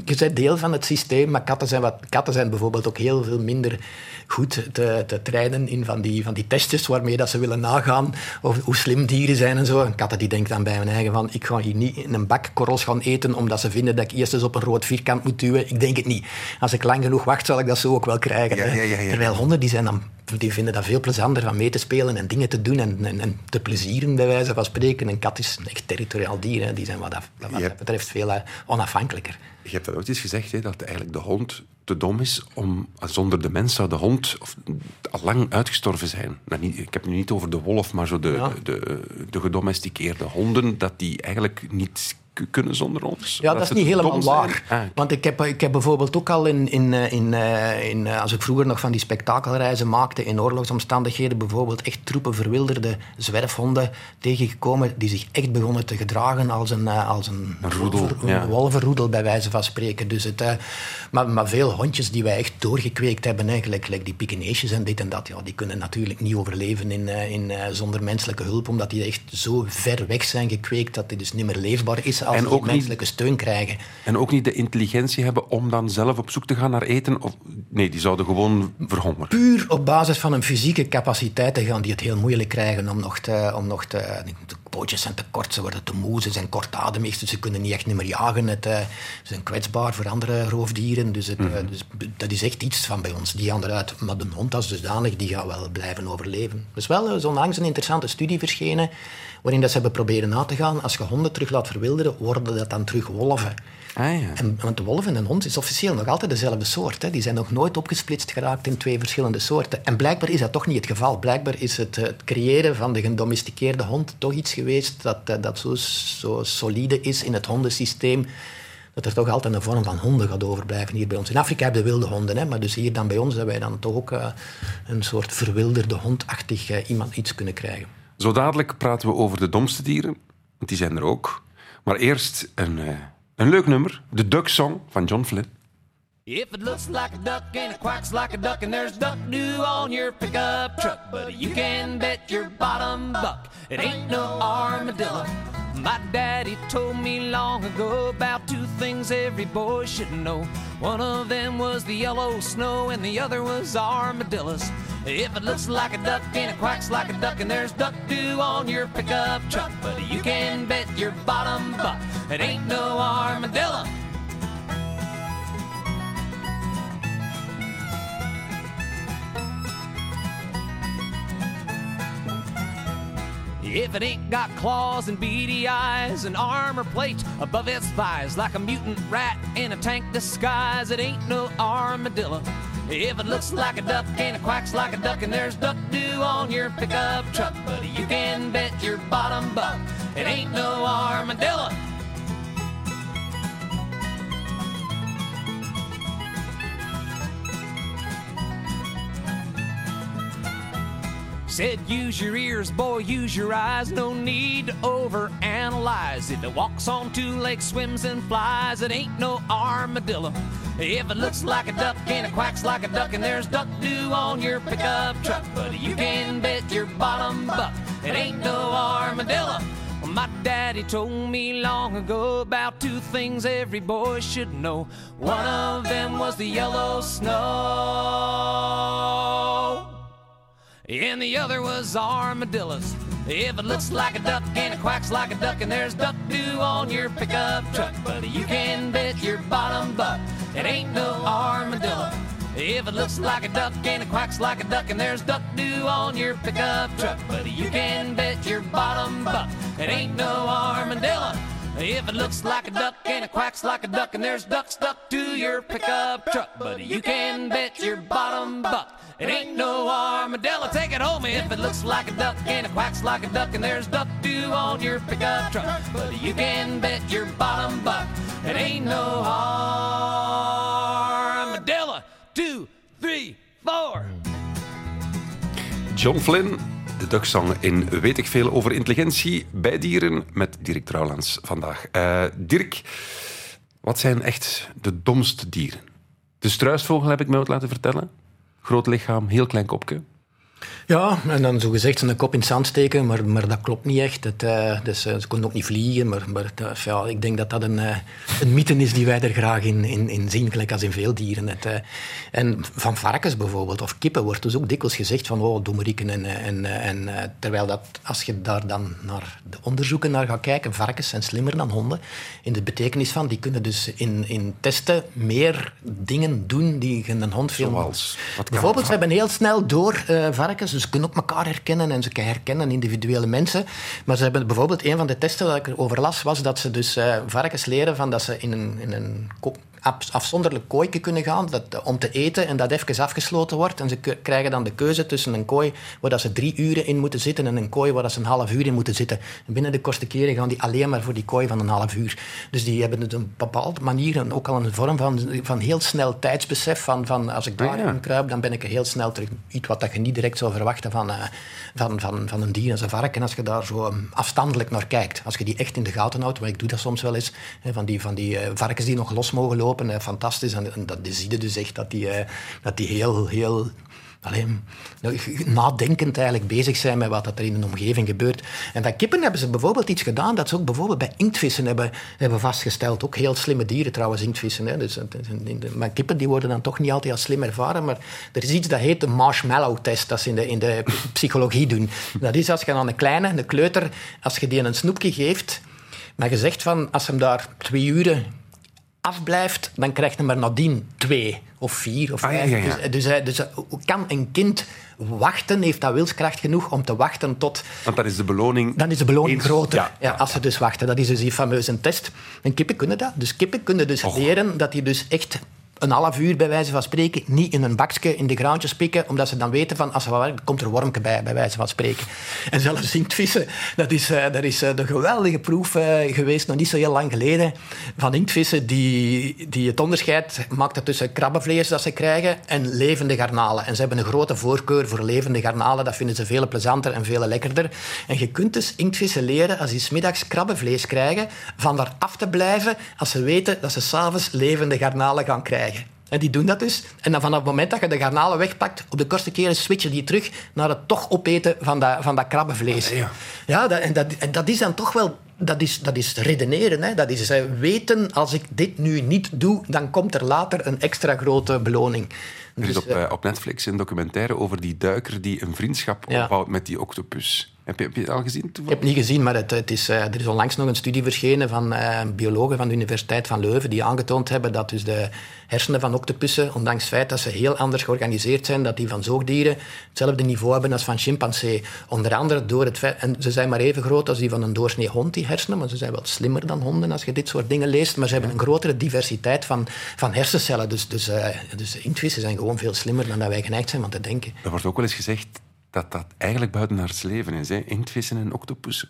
je bent deel van het systeem, maar katten zijn, wat, katten zijn bijvoorbeeld ook heel veel minder goed te, te trainen in van die, van die testjes waarmee dat ze willen nagaan of hoe slim dieren zijn en zo. Een katten die denkt dan bij hun eigen van ik ga hier niet in een bak korrels gaan eten omdat ze vinden dat ik eerst eens op een rood vierkant moet duwen. Ik denk het niet. Als ik lang genoeg wacht, zal ik dat zo ook wel krijgen. Ja, hè. ja, ja, ja. Terwijl honden die zijn dan, die vinden dat veel plezanter van mee te spelen en dingen te doen en, en, en te plezieren, bij wijze van spreken. Een kat is een echt territoriaal dier. Hè. Die zijn wat, dat, wat dat betreft veel eh, Je hebt dat ooit eens gezegd, hè, dat eigenlijk de hond te dom is om... Zonder de mens zou de hond al lang uitgestorven zijn. Nou, niet, ik heb het nu niet over de wolf, maar zo de, Ja. de, de gedomesticeerde honden, dat die eigenlijk niet kunnen zonder ons. Ja, dat is niet helemaal waar. Ah, Want ik heb, ik heb bijvoorbeeld ook al in, in, eh, in, eh, in, eh, als ik vroeger nog van die spektakelreizen maakte, in oorlogsomstandigheden bijvoorbeeld echt troepen verwilderde zwerfhonden tegengekomen die zich echt begonnen te gedragen als een, als een, Een roedel, wolven- ja. een wolvenroedel, bij wijze van spreken. Dus het, eh, maar, maar veel hondjes die wij echt doorgekweekt hebben, eigenlijk, gelijk die Pekingese en dit en dat, ja, die kunnen natuurlijk niet overleven in, eh, in, eh, zonder menselijke hulp, omdat die echt zo ver weg zijn gekweekt dat die dus niet meer leefbaar is als En ze ook geen niet- menselijke steun krijgen. En ook niet de intelligentie hebben om dan zelf op zoek te gaan naar eten? Of, nee, die zouden gewoon verhongeren. puur op basis van hun fysieke capaciteiten gaan die het heel moeilijk krijgen om nog te... Om nog te de pootjes zijn te kort, ze worden te moe, ze zijn kortademig, dus ze kunnen niet echt niet meer jagen. Het, eh, ze zijn kwetsbaar voor andere roofdieren, dus, het, eh, dus dat is echt iets van bij ons. Die gaan eruit, maar de hond als dusdanig, die gaat wel blijven overleven. Er is wel eh, zo onlangs een interessante studie verschenen, waarin dat ze hebben proberen na te gaan, als je honden terug laat verwilderen, worden dat dan terug wolven. Ah, ja. En, want de wolf en een hond is officieel nog altijd dezelfde soort. Hè. Die zijn nog nooit opgesplitst geraakt in twee verschillende soorten. En blijkbaar is dat toch niet het geval. Blijkbaar is het, het creëren van de gedomesticeerde hond toch iets geweest dat, eh, dat zo, zo solide is in het hondensysteem. Dat er toch altijd een vorm van honden gaat overblijven hier bij ons. In Afrika hebben we wilde honden, hè, maar dus hier dan bij ons hebben wij dan toch ook eh, een soort verwilderde hondachtig eh, iemand iets kunnen krijgen. Zo dadelijk praten we over de domste dieren, want die zijn er ook. Maar eerst een, eh, een leuk nummer, de Duck Song van John Flynn. If it looks like a duck and it quacks like a duck and there's duck dew on your pickup truck, but you can bet your bottom buck it ain't no armadillo. My daddy told me long ago about two things every boy should know. One of them was the yellow snow and the other was armadillos. If it looks like a duck and it quacks like a duck and there's duck dew on your pickup truck, but you can bet your bottom buck it ain't no armadillo. If it ain't got claws and beady eyes and armor plate above its thighs like a mutant rat in a tank disguise, it ain't no armadillo. If it looks like a duck and it quacks like a duck and there's duck dew on your pickup truck, buddy, you can bet your bottom buck it ain't no armadillo. Said, use your ears, boy, use your eyes. No need to overanalyze. If it walks on two legs, swims and flies, it ain't no armadillo. If it looks like a duck and it quacks like a duck, and there's duck dew on your pickup truck, but you can bet your bottom buck it ain't no armadillo. My daddy told me long ago about two things every boy should know. One of them was the yellow snow, and the other was armadillos. If it looks like a duck and it quacks like a duck, and there's duck dew on your pickup truck, buddy, you can bet your bottom buck it ain't no armadillo. If it looks like a duck and it quacks like a duck, and there's duck dew on your pickup truck, buddy, you can bet your bottom buck it ain't no armadillo. If it looks like a duck and it quacks like a duck, and there's duck stuck to your pickup truck, buddy, you can bet your bottom buck it ain't no armadillo. Take it home if it looks like a duck and it quacks like a duck, and there's duck dew on your pickup truck, buddy, you can bet your bottom buck it ain't no armadillo. Two, three, four. John Flynn, de Ducksong in Weet ik veel over intelligentie bij dieren met Dirk Trouwlands vandaag. Eh, Dirk, wat zijn echt de domste dieren? De struisvogel heb ik me laten vertellen. Groot lichaam, heel klein kopje. Ja, en dan zo gezegd zijn kop in het zand steken, maar, maar dat klopt niet echt. Het, eh, dus, eh, ze kunnen ook niet vliegen, maar, maar dat- ja, ik denk dat dat een, eh, een mythe is die wij er graag in, in, in zien, gelijk als in veel dieren. Het, eh, en van varkens bijvoorbeeld, of kippen, wordt dus ook dikwijls gezegd van oh, doemerieken. En, eh, en, eh, en, eh, terwijl dat, als je daar dan naar de onderzoeken naar gaat kijken, varkens zijn slimmer dan honden. In de betekenis van, die kunnen dus in, in testen meer dingen doen die een hond veel... Zoals? Bijvoorbeeld, ze een hebben heel snel door eh, varkens, ze kunnen ook elkaar herkennen en ze herkennen individuele mensen. Maar ze hebben bijvoorbeeld, een van de testen dat ik erover las, was dat ze dus eh, varkens leren van dat ze in een, in een afzonderlijk kooitje kunnen gaan dat, eh, om te eten en dat even afgesloten wordt. En ze krijgen dan de keuze tussen een kooi waar dat ze drie uren in moeten zitten en een kooi waar dat ze een half uur in moeten zitten. En binnen de kortste keren gaan die alleen maar voor die kooi van een half uur. Dus die hebben het op een bepaalde manier en ook al een vorm van, van heel snel tijdsbesef van, van als ik Ah, daar ja. in kruip, dan ben ik er heel snel terug. Iets wat dat je niet direct zou verwachten van, eh, van, van, van een dier als een varken, als je daar zo eh, afstandelijk naar kijkt. Als je die echt in de gaten houdt, maar ik doe dat soms wel eens, hè, van die, van die eh, varkens die nog los mogen lopen, eh, fantastisch. En, en dat zie je dus echt, dat die, eh, dat die heel, heel alleen, nou, nadenkend eigenlijk bezig zijn met wat er in de omgeving gebeurt. En bij kippen hebben ze bijvoorbeeld iets gedaan dat ze ook bijvoorbeeld bij inktvissen hebben, hebben vastgesteld. Ook heel slimme dieren trouwens, inktvissen. Hè. Dus, maar kippen die worden dan toch niet altijd als slim ervaren. Maar er is iets dat heet de marshmallow-test, dat ze in de, in de psychologie doen. Dat is als je aan een kleine, een kleuter, als je die een snoepje geeft, maar je zegt van, als hem daar twee uren afblijft, dan krijgt hij maar nadien twee of vier of Ah, ja, vijf. ja, ja. Dus, dus, hij- dus hoe kan een kind wachten, heeft dat wilskracht genoeg om te wachten tot... Want dan is de beloning... Dan is de beloning groter, Ja, ja, als ze dus wachten. Dat is dus die fameuze test. En kippen kunnen dat. Dus kippen kunnen dus Och. leren dat die dus echt een half uur, bij wijze van spreken, niet in een bakje in de graantjes pikken, omdat ze dan weten van, als ze wat werken, komt er wormke bij, bij wijze van spreken. En zelfs inktvissen, dat is, eh, dat is eh, de geweldige proef eh, geweest, nog niet zo heel lang geleden, van inktvissen die, die het onderscheid maakten tussen krabbenvlees dat ze krijgen en levende garnalen. En ze hebben een grote voorkeur voor levende garnalen, dat vinden ze veel plezanter en veel lekkerder. En je kunt dus inktvissen leren, als die 's middags krabbenvlees krijgen, van daar af te blijven als ze weten dat ze s'avonds levende garnalen gaan krijgen. En die doen dat dus. En dan vanaf het moment dat je de garnalen wegpakt, op de kortste keren switchen die terug naar het toch opeten van dat, van dat krabbenvlees. Ja. Ja, dat, en, dat, en dat is dan toch wel... Dat is, dat is redeneren. Hè. Dat is eh, weten, als ik dit nu niet doe, dan komt er later een extra grote beloning. Er is Dus, op, eh, op Netflix een documentaire over die duiker die een vriendschap Ja. opbouwt met die octopus. Heb je, heb je het al gezien? Ik heb het niet gezien, maar het, het is, eh, er is onlangs nog een studie verschenen van eh, biologen van de Universiteit van Leuven die aangetoond hebben dat dus de hersenen van octopussen, ondanks het feit dat ze heel anders georganiseerd zijn, dat die van zoogdieren hetzelfde niveau hebben als van chimpansee. Onder andere door het feit, en ze zijn maar even groot als die van een doorsnee hond, die hersenen, maar ze zijn wel slimmer dan honden als je dit soort dingen leest, maar ze hebben een grotere diversiteit van, van hersencellen. Dus, dus, eh, dus inktvissen zijn gewoon veel slimmer dan dat wij geneigd zijn van te denken. Er wordt ook wel eens gezegd dat dat eigenlijk buitenaards leven is. Hè? Inktvissen en octopussen.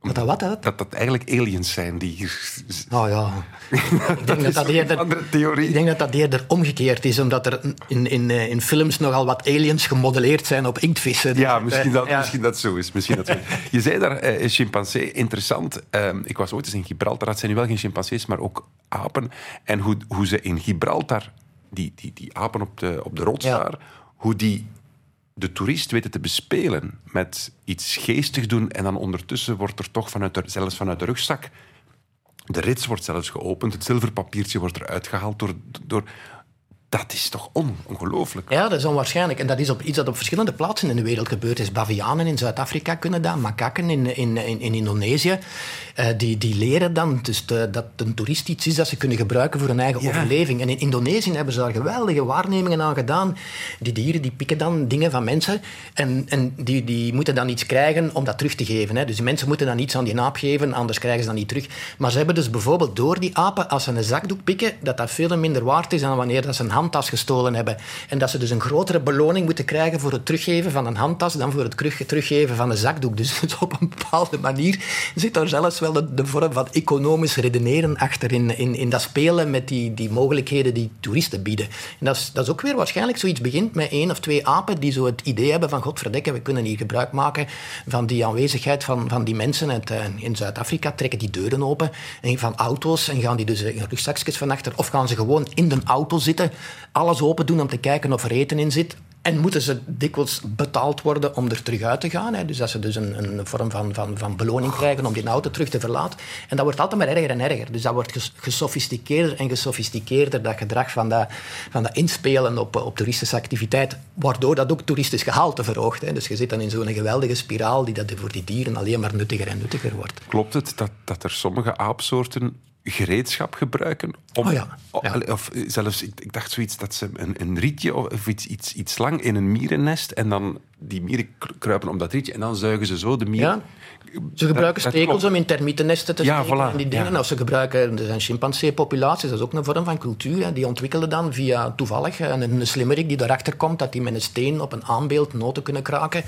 Wat dat wat, dat? Dat dat eigenlijk aliens zijn die hier... Oh ja. ik, denk dat dat eerder, andere theorie. ik denk dat dat eerder omgekeerd is, omdat er in, in, eh, in films nogal wat aliens gemodelleerd zijn op inktvissen. Ja, misschien dat, ja. misschien dat zo is. Misschien dat zo is. Je zei daar, eh, chimpansee, interessant. Ehm, ik was ooit eens in Gibraltar. Dat zijn nu wel geen chimpansees, maar ook apen. En hoe, hoe ze in Gibraltar, die, die, die apen op de, op de rots Ja. daar, hoe die de toerist weten te bespelen met iets geestig doen en dan ondertussen wordt er toch vanuit de, zelfs vanuit de rugzak de rits wordt zelfs geopend, het zilverpapiertje wordt eruit gehaald door... door dat is toch on, ongelooflijk? Ja, dat is onwaarschijnlijk. En dat is op iets dat op verschillende plaatsen in de wereld gebeurd is. Bavianen in Zuid-Afrika kunnen dat, makakken in, in, in, in Indonesië. Eh, die, die leren dan dus de- dat een toerist iets is dat ze kunnen gebruiken voor hun eigen Ja. overleving. En in Indonesië hebben ze daar geweldige waarnemingen aan gedaan. Die dieren die pikken dan dingen van mensen en, en die, die moeten dan iets krijgen om dat terug te geven. Hè. Dus die mensen moeten dan iets aan die aap geven, anders krijgen ze dat niet terug. Maar ze hebben dus bijvoorbeeld door die apen, als ze een zakdoek pikken, dat dat veel minder waard is dan wanneer dat ze een handtas gestolen hebben. En dat ze dus een grotere beloning moeten krijgen voor het teruggeven van een handtas dan voor het terug- teruggeven van een zakdoek. Dus op een bepaalde manier zit daar zelfs wel de, vorm van economisch redeneren achter in, in, in dat spelen met die, die mogelijkheden die toeristen bieden. En dat is, dat is ook weer waarschijnlijk zoiets begint met één of twee apen die zo het idee hebben van godverdekken, we kunnen hier gebruik maken van die aanwezigheid van, van die mensen. Het, eh, in Zuid-Afrika trekken die deuren open en van auto's en gaan die dus in rugzakjes van achter of gaan ze gewoon in de auto zitten, alles open doen om te kijken of er eten in zit. En moeten ze dikwijls betaald worden om er terug uit te gaan. Hè? Dus dat ze dus een, een vorm van, van, van beloning krijgen om die auto terug te verlaten. En dat wordt altijd maar erger en erger. Dus dat wordt ges- gesofisticeerder en gesofisticeerder, dat gedrag van dat, van dat inspelen op, op toeristische activiteit, waardoor dat ook toeristisch gehalte verhoogt. Hè? Dus je zit dan in zo'n geweldige spiraal die dat voor die dieren alleen maar nuttiger en nuttiger wordt. Klopt het dat, dat er sommige aapsoorten gereedschap gebruiken? Om, Oh ja, ja. Of, zelfs, ik, ik dacht zoiets dat ze een, een rietje of, of iets, iets, iets lang in een mierennest en dan die mieren kru- kruipen om dat rietje en dan zuigen ze zo de mieren. Ja. Ze gebruiken Dat- stekels om in termietennesten te Ja, steken voilà, en die dingen. Of ze gebruiken, er zijn chimpansee-populaties, dat is ook een vorm van cultuur. Hè. Die ontwikkelen dan via toevallig een, een slimmerik die erachter komt dat die met een steen op een aanbeeld noten kunnen kraken.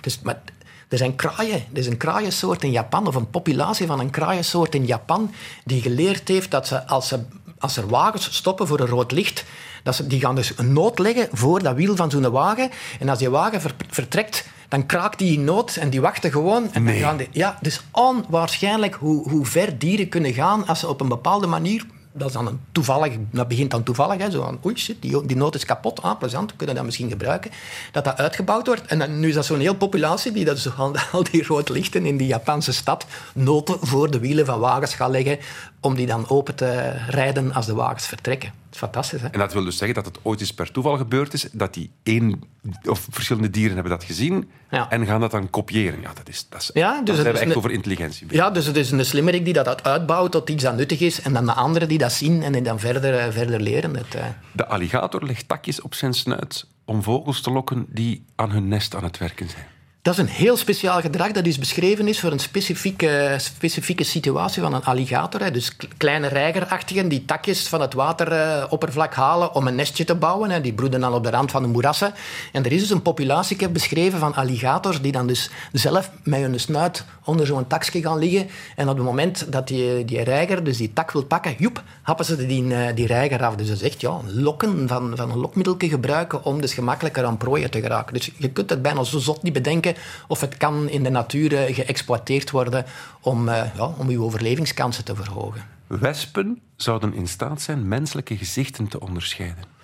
Dus, maar er zijn kraaien. Er is een kraaiensoort in Japan, of een populatie van een kraaiensoort in Japan, die geleerd heeft dat ze als, ze, als er wagens stoppen voor een rood licht, dat ze, die gaan dus een noot leggen voor dat wiel van zo'n wagen. En als die wagen ver- vertrekt, dan kraakt die in nood en die wachten gewoon. En Nee. dan gaan die, ja, dus onwaarschijnlijk hoe, hoe ver dieren kunnen gaan als ze op een bepaalde manier... Dat, is dan een toevallig, dat begint dan toevallig. Hè, zo van, oei, shit, die, die noot is kapot. Ah, plezant, we kunnen dat misschien gebruiken. Dat dat uitgebouwd wordt. En dan, nu is dat zo'n heel populatie die dat zo al, die rood lichten in die Japanse stad noten voor de wielen van wagens gaat leggen om die dan open te rijden als de wagens vertrekken. Fantastisch, hè? En dat wil dus zeggen dat het ooit eens per toeval gebeurd is, dat die één of verschillende dieren hebben dat gezien Ja. en gaan dat dan kopiëren. Ja, dat is, dat is, Ja, dus het is echt een- over intelligentie. Ja, dus het is een slimmerik die dat uitbouwt tot iets dat nuttig is. En dan de anderen die dat zien en die dan verder, eh, verder leren. Het, eh, De alligator legt takjes op zijn snuit om vogels te lokken die aan hun nest aan het werken zijn. Dat is een heel speciaal gedrag dat is beschreven is voor een specifieke, specifieke situatie van een alligator. Hè. Dus kleine reigerachtigen die takjes van het wateroppervlak halen om een nestje te bouwen. Hè. Die broeden dan op de rand van de moerassen. En er is dus een populatie beschreven van alligators die dan dus zelf met hun snuit onder zo'n takje gaan liggen. En op het moment dat die, die reiger dus die tak wil pakken, joep, happen ze die, eh, die reiger af. Dus dat is ja, lokken van, van een lokmiddeltje gebruiken om dus gemakkelijker aan prooien te geraken. Dus je kunt het bijna zo zot niet bedenken of het kan in de natuur eh, geëxploiteerd worden om, eh, ja, om je overlevingskansen te verhogen. Wespen zouden in staat zijn menselijke gezichten te onderscheiden.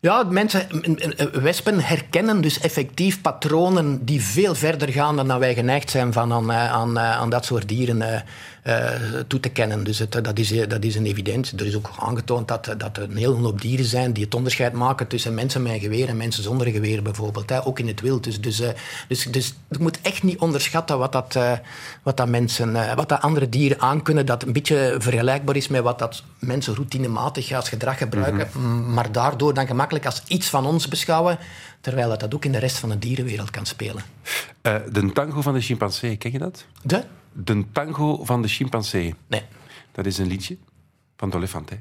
Ja, mensen, wespen herkennen dus effectief patronen die veel verder gaan dan wij geneigd zijn van aan, eh, aan, eh, aan dat soort dieren eh, toe te kennen. Dus het, dat, is, eh, dat is een evident. Er is ook aangetoond dat, dat er een hele hoop dieren zijn die het onderscheid maken tussen mensen met een geweer en mensen zonder geweer bijvoorbeeld. Hè, ook in het wild. Dus, dus, eh, dus, dus je moet echt niet onderschatten wat dat, wat dat mensen, wat dat andere dieren aankunnen, dat een beetje vergelijkbaar is met wat dat mensen routinematig als gedrag gebruiken, m- maar daardoor dan gemakkelijk als iets van ons beschouwen, terwijl dat, dat ook in de rest van de dierenwereld kan spelen. De tango van de chimpansee, ken je dat? De? De tango van de chimpansee. Nee. Dat is een liedje van Dolefante.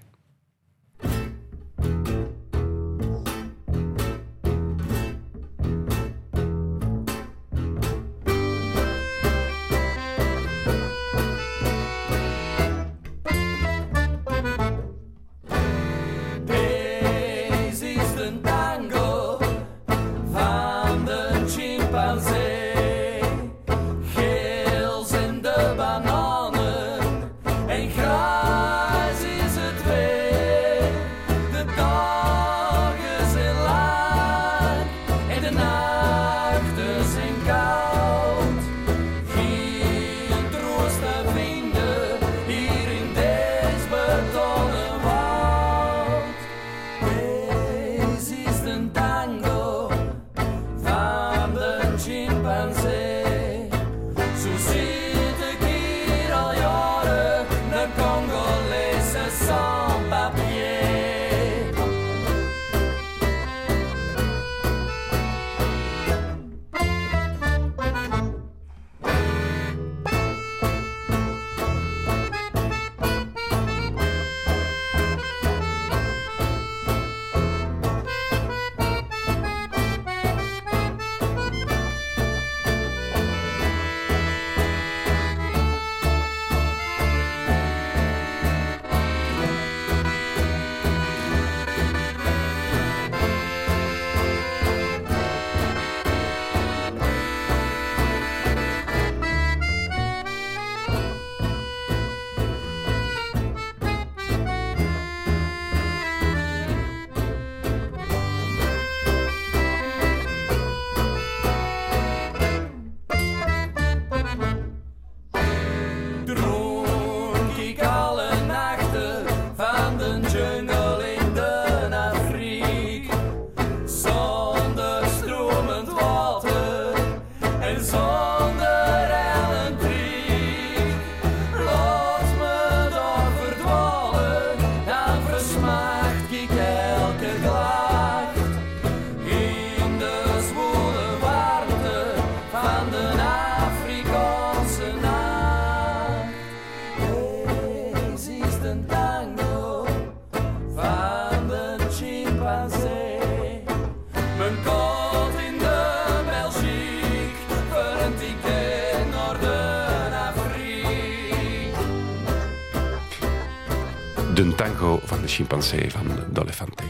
Chimpansee van Dolefante.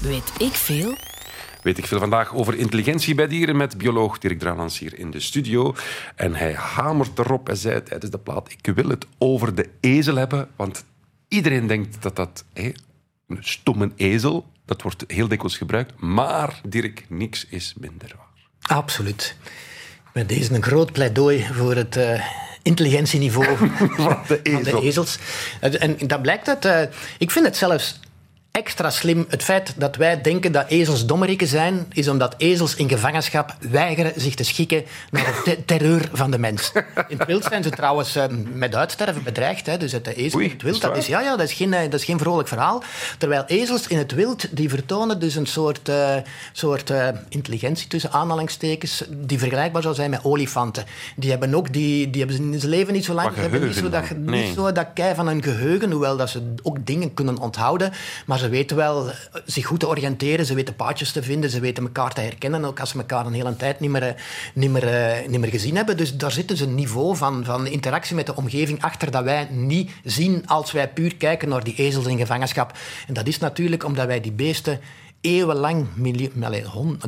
Weet ik veel? Weet ik veel vandaag over intelligentie bij dieren met bioloog Dirk Drouwlands hier in de studio. En hij hamert erop en zei tijdens de plaat, ik wil het over de ezel hebben, want iedereen denkt dat dat hé, een stomme ezel, dat wordt heel dikwijls gebruikt, maar Dirk, niks is minder waar. Absoluut. Met deze een groot pleidooi voor het eh, intelligentieniveau Van de van de ezel. ezels. En, dat blijkt uit... eh, ik vind het zelfs extra slim. Het feit dat wij denken dat ezels dommerikken zijn, is omdat ezels in gevangenschap weigeren zich te schikken naar de te- terreur van de mens. In het wild zijn ze trouwens eh, met uitsterven bedreigd. Hè. Dus het ezel Oei, in het wild, is dat is, ja, ja, dat, is geen, eh, dat is geen vrolijk verhaal. Terwijl ezels in het wild, die vertonen dus een soort, eh, soort intelligentie tussen aanhalingstekens, die vergelijkbaar zou zijn met olifanten. Die hebben ook, die, die hebben in zijn leven niet zo lang, ze hebben niet zo dat, niet zo dat kei van een geheugen, hoewel dat ze ook dingen kunnen onthouden. Maar ze weten wel zich goed te oriënteren, ze weten paadjes te vinden, ze weten elkaar te herkennen, ook als ze elkaar een hele tijd niet meer, eh, niet meer, eh, niet meer gezien hebben. Dus daar zit dus een niveau van, van interactie met de omgeving achter dat wij niet zien als wij puur kijken naar die ezels in gevangenschap. En dat is natuurlijk omdat wij die beesten eeuwenlang,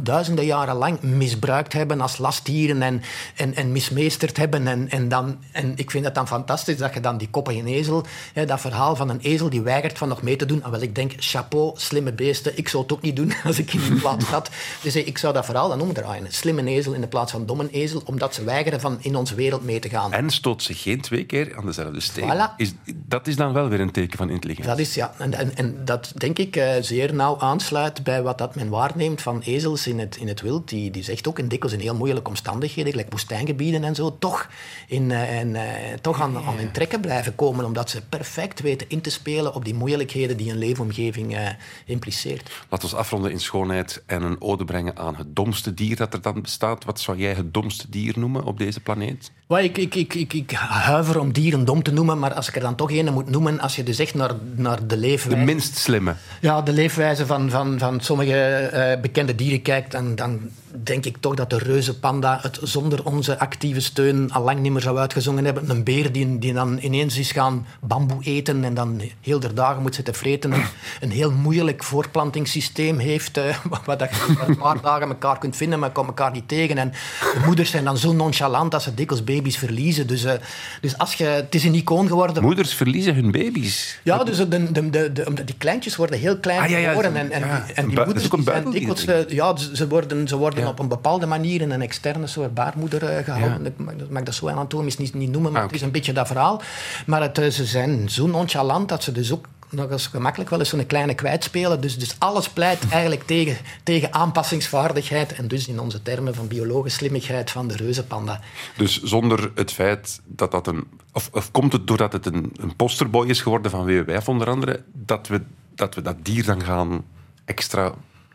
duizenden jaren lang misbruikt hebben als lastdieren en, en, en mismeesterd hebben. En, en, dan, en ik vind het dan fantastisch dat je dan die koppige ezel, hè, dat verhaal van een ezel die weigert van nog mee te doen. En wel, ik denk, chapeau, slimme beesten. Ik zou het ook niet doen als ik in die plaats zat. Dus ik zou dat verhaal dan omdraaien. Slimme ezel in de plaats van domme ezel, omdat ze weigeren van in onze wereld mee te gaan. En stoot zich geen twee keer aan dezelfde steen. Voilà. Is, dat is dan wel weer een teken van intelligentie. Dat is ja, en, en, en dat denk ik eh, zeer nauw aansluit bij wat dat men waarneemt van ezels in het, in het wild. Die, die zegt ook in dikwijls in heel moeilijke omstandigheden, gelijk woestijngebieden en zo, toch, in, eh, en, eh, toch aan, aan hun trekken blijven komen, omdat ze perfect weten in te spelen op die moeilijkheden die een leefomgeving eh, impliceert. Laten we afronden in schoonheid en een ode brengen aan het domste dier dat er dan bestaat. Wat zou jij het domste dier noemen op deze planeet? Wel, ik, ik, ik, ik, ik huiver om dieren dom te noemen, maar als ik er dan toch een moet noemen, als je dus echt naar, naar de De leefwijze... minst slimme. Ja, de leefwijze van, van, van sommige eh, bekende dieren kijkt, dan, dan denk ik toch dat de reuzenpanda het zonder onze actieve steun al lang niet meer zou uitgezongen hebben. Een beer die, die dan ineens is gaan bamboe eten en dan heel de dagen moet zitten vreten. Een, een heel moeilijk voortplantingssysteem heeft, eh, waar dat je een paar dagen elkaar kunt vinden, maar komt elkaar niet tegen. En de moeders zijn dan zo nonchalant dat ze dikwijls baby's verliezen. Dus, eh, dus als je, het is een icoon geworden Moeders verliezen hun baby's. ja, dus de, de, de, de, die kleintjes worden heel klein Ah, ja, ja, geboren. zo- En, en, ja. die- en die moeders zijn dikwijls... eh, Ja, ze worden, ze worden Ja. op een bepaalde manier in een externe soort baarmoeder eh, gehouden. Ik mag, mag dat zo anatomisch niet, niet noemen, maar Ah, het is een beetje dat verhaal. Maar het, eh, ze zijn zo nonchalant dat ze dus ook nog eens gemakkelijk wel eens zo'n kleine kwijtspelen. Dus, dus alles pleit eigenlijk tegen, tegen aanpassingsvaardigheid en dus in onze termen van biologische slimmigheid van de reuzenpanda. Dus zonder het feit dat dat een... Of, of komt het doordat het een, een posterboy is geworden van WWF onder andere, dat we dat, we dat dier dan gaan extra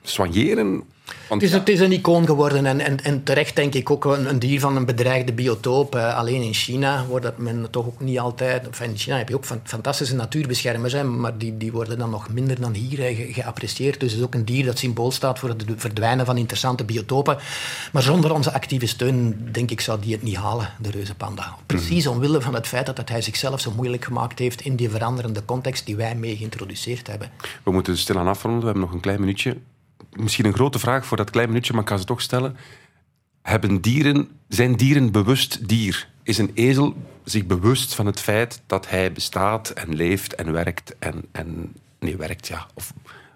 soigneren? Want Het is, ja, het is een icoon geworden en, en, en terecht denk ik ook een, een dier van een bedreigde biotoop. Alleen in China wordt dat men toch ook niet altijd... Enfin, in China heb je ook fan- fantastische natuurbeschermers, hè, maar die, die worden dan nog minder dan hier ge- geapprecieerd. Dus het is ook een dier dat symbool staat voor het verdwijnen van interessante biotopen. Maar zonder onze actieve steun, denk ik, zou die het niet halen, de reuzenpanda. Precies omwille van het feit dat hij zichzelf zo moeilijk gemaakt heeft in die veranderende context die wij mee geïntroduceerd hebben. we moeten stilaan afronden, we hebben nog een klein minuutje. Misschien een grote vraag voor dat klein minuutje, maar ik kan ze toch stellen. Hebben dieren, zijn dieren bewust dier? Is een ezel zich bewust van het feit dat hij bestaat en leeft en werkt en, en nee, werkt ja, of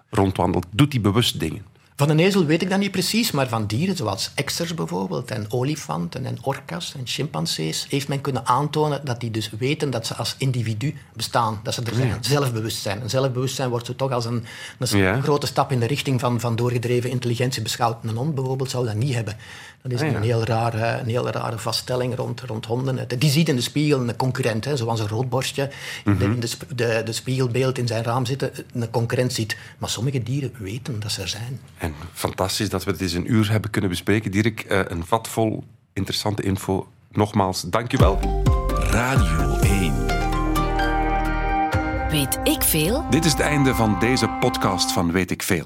rondwandelt? Doet hij bewust dingen? Van een ezel weet ik dat niet precies, maar van dieren zoals exers bijvoorbeeld, en olifanten en orka's en chimpansees, heeft men kunnen aantonen dat die dus weten dat ze als individu bestaan, dat ze er zijn, zelfbewustzijn. En zelfbewustzijn wordt zo toch als een, een Ja. grote stap in de richting van, van doorgedreven intelligentie beschouwd. Een hond bijvoorbeeld zou dat niet hebben. Dat is Ah, ja. een, heel rare, een heel rare vaststelling rond, rond honden. Die ziet in de spiegel een concurrent, hè, zoals een roodborstje in de, in de, sp- de, de spiegelbeeld in zijn raam zitten, een concurrent ziet. Maar sommige dieren weten dat ze er zijn. En fantastisch dat we het eens een uur hebben kunnen bespreken. Dirk, eh, een vat vol interessante info. Nogmaals, dank je wel. Radio 1. Weet ik veel? Dit is het einde van deze podcast van Weet ik Veel.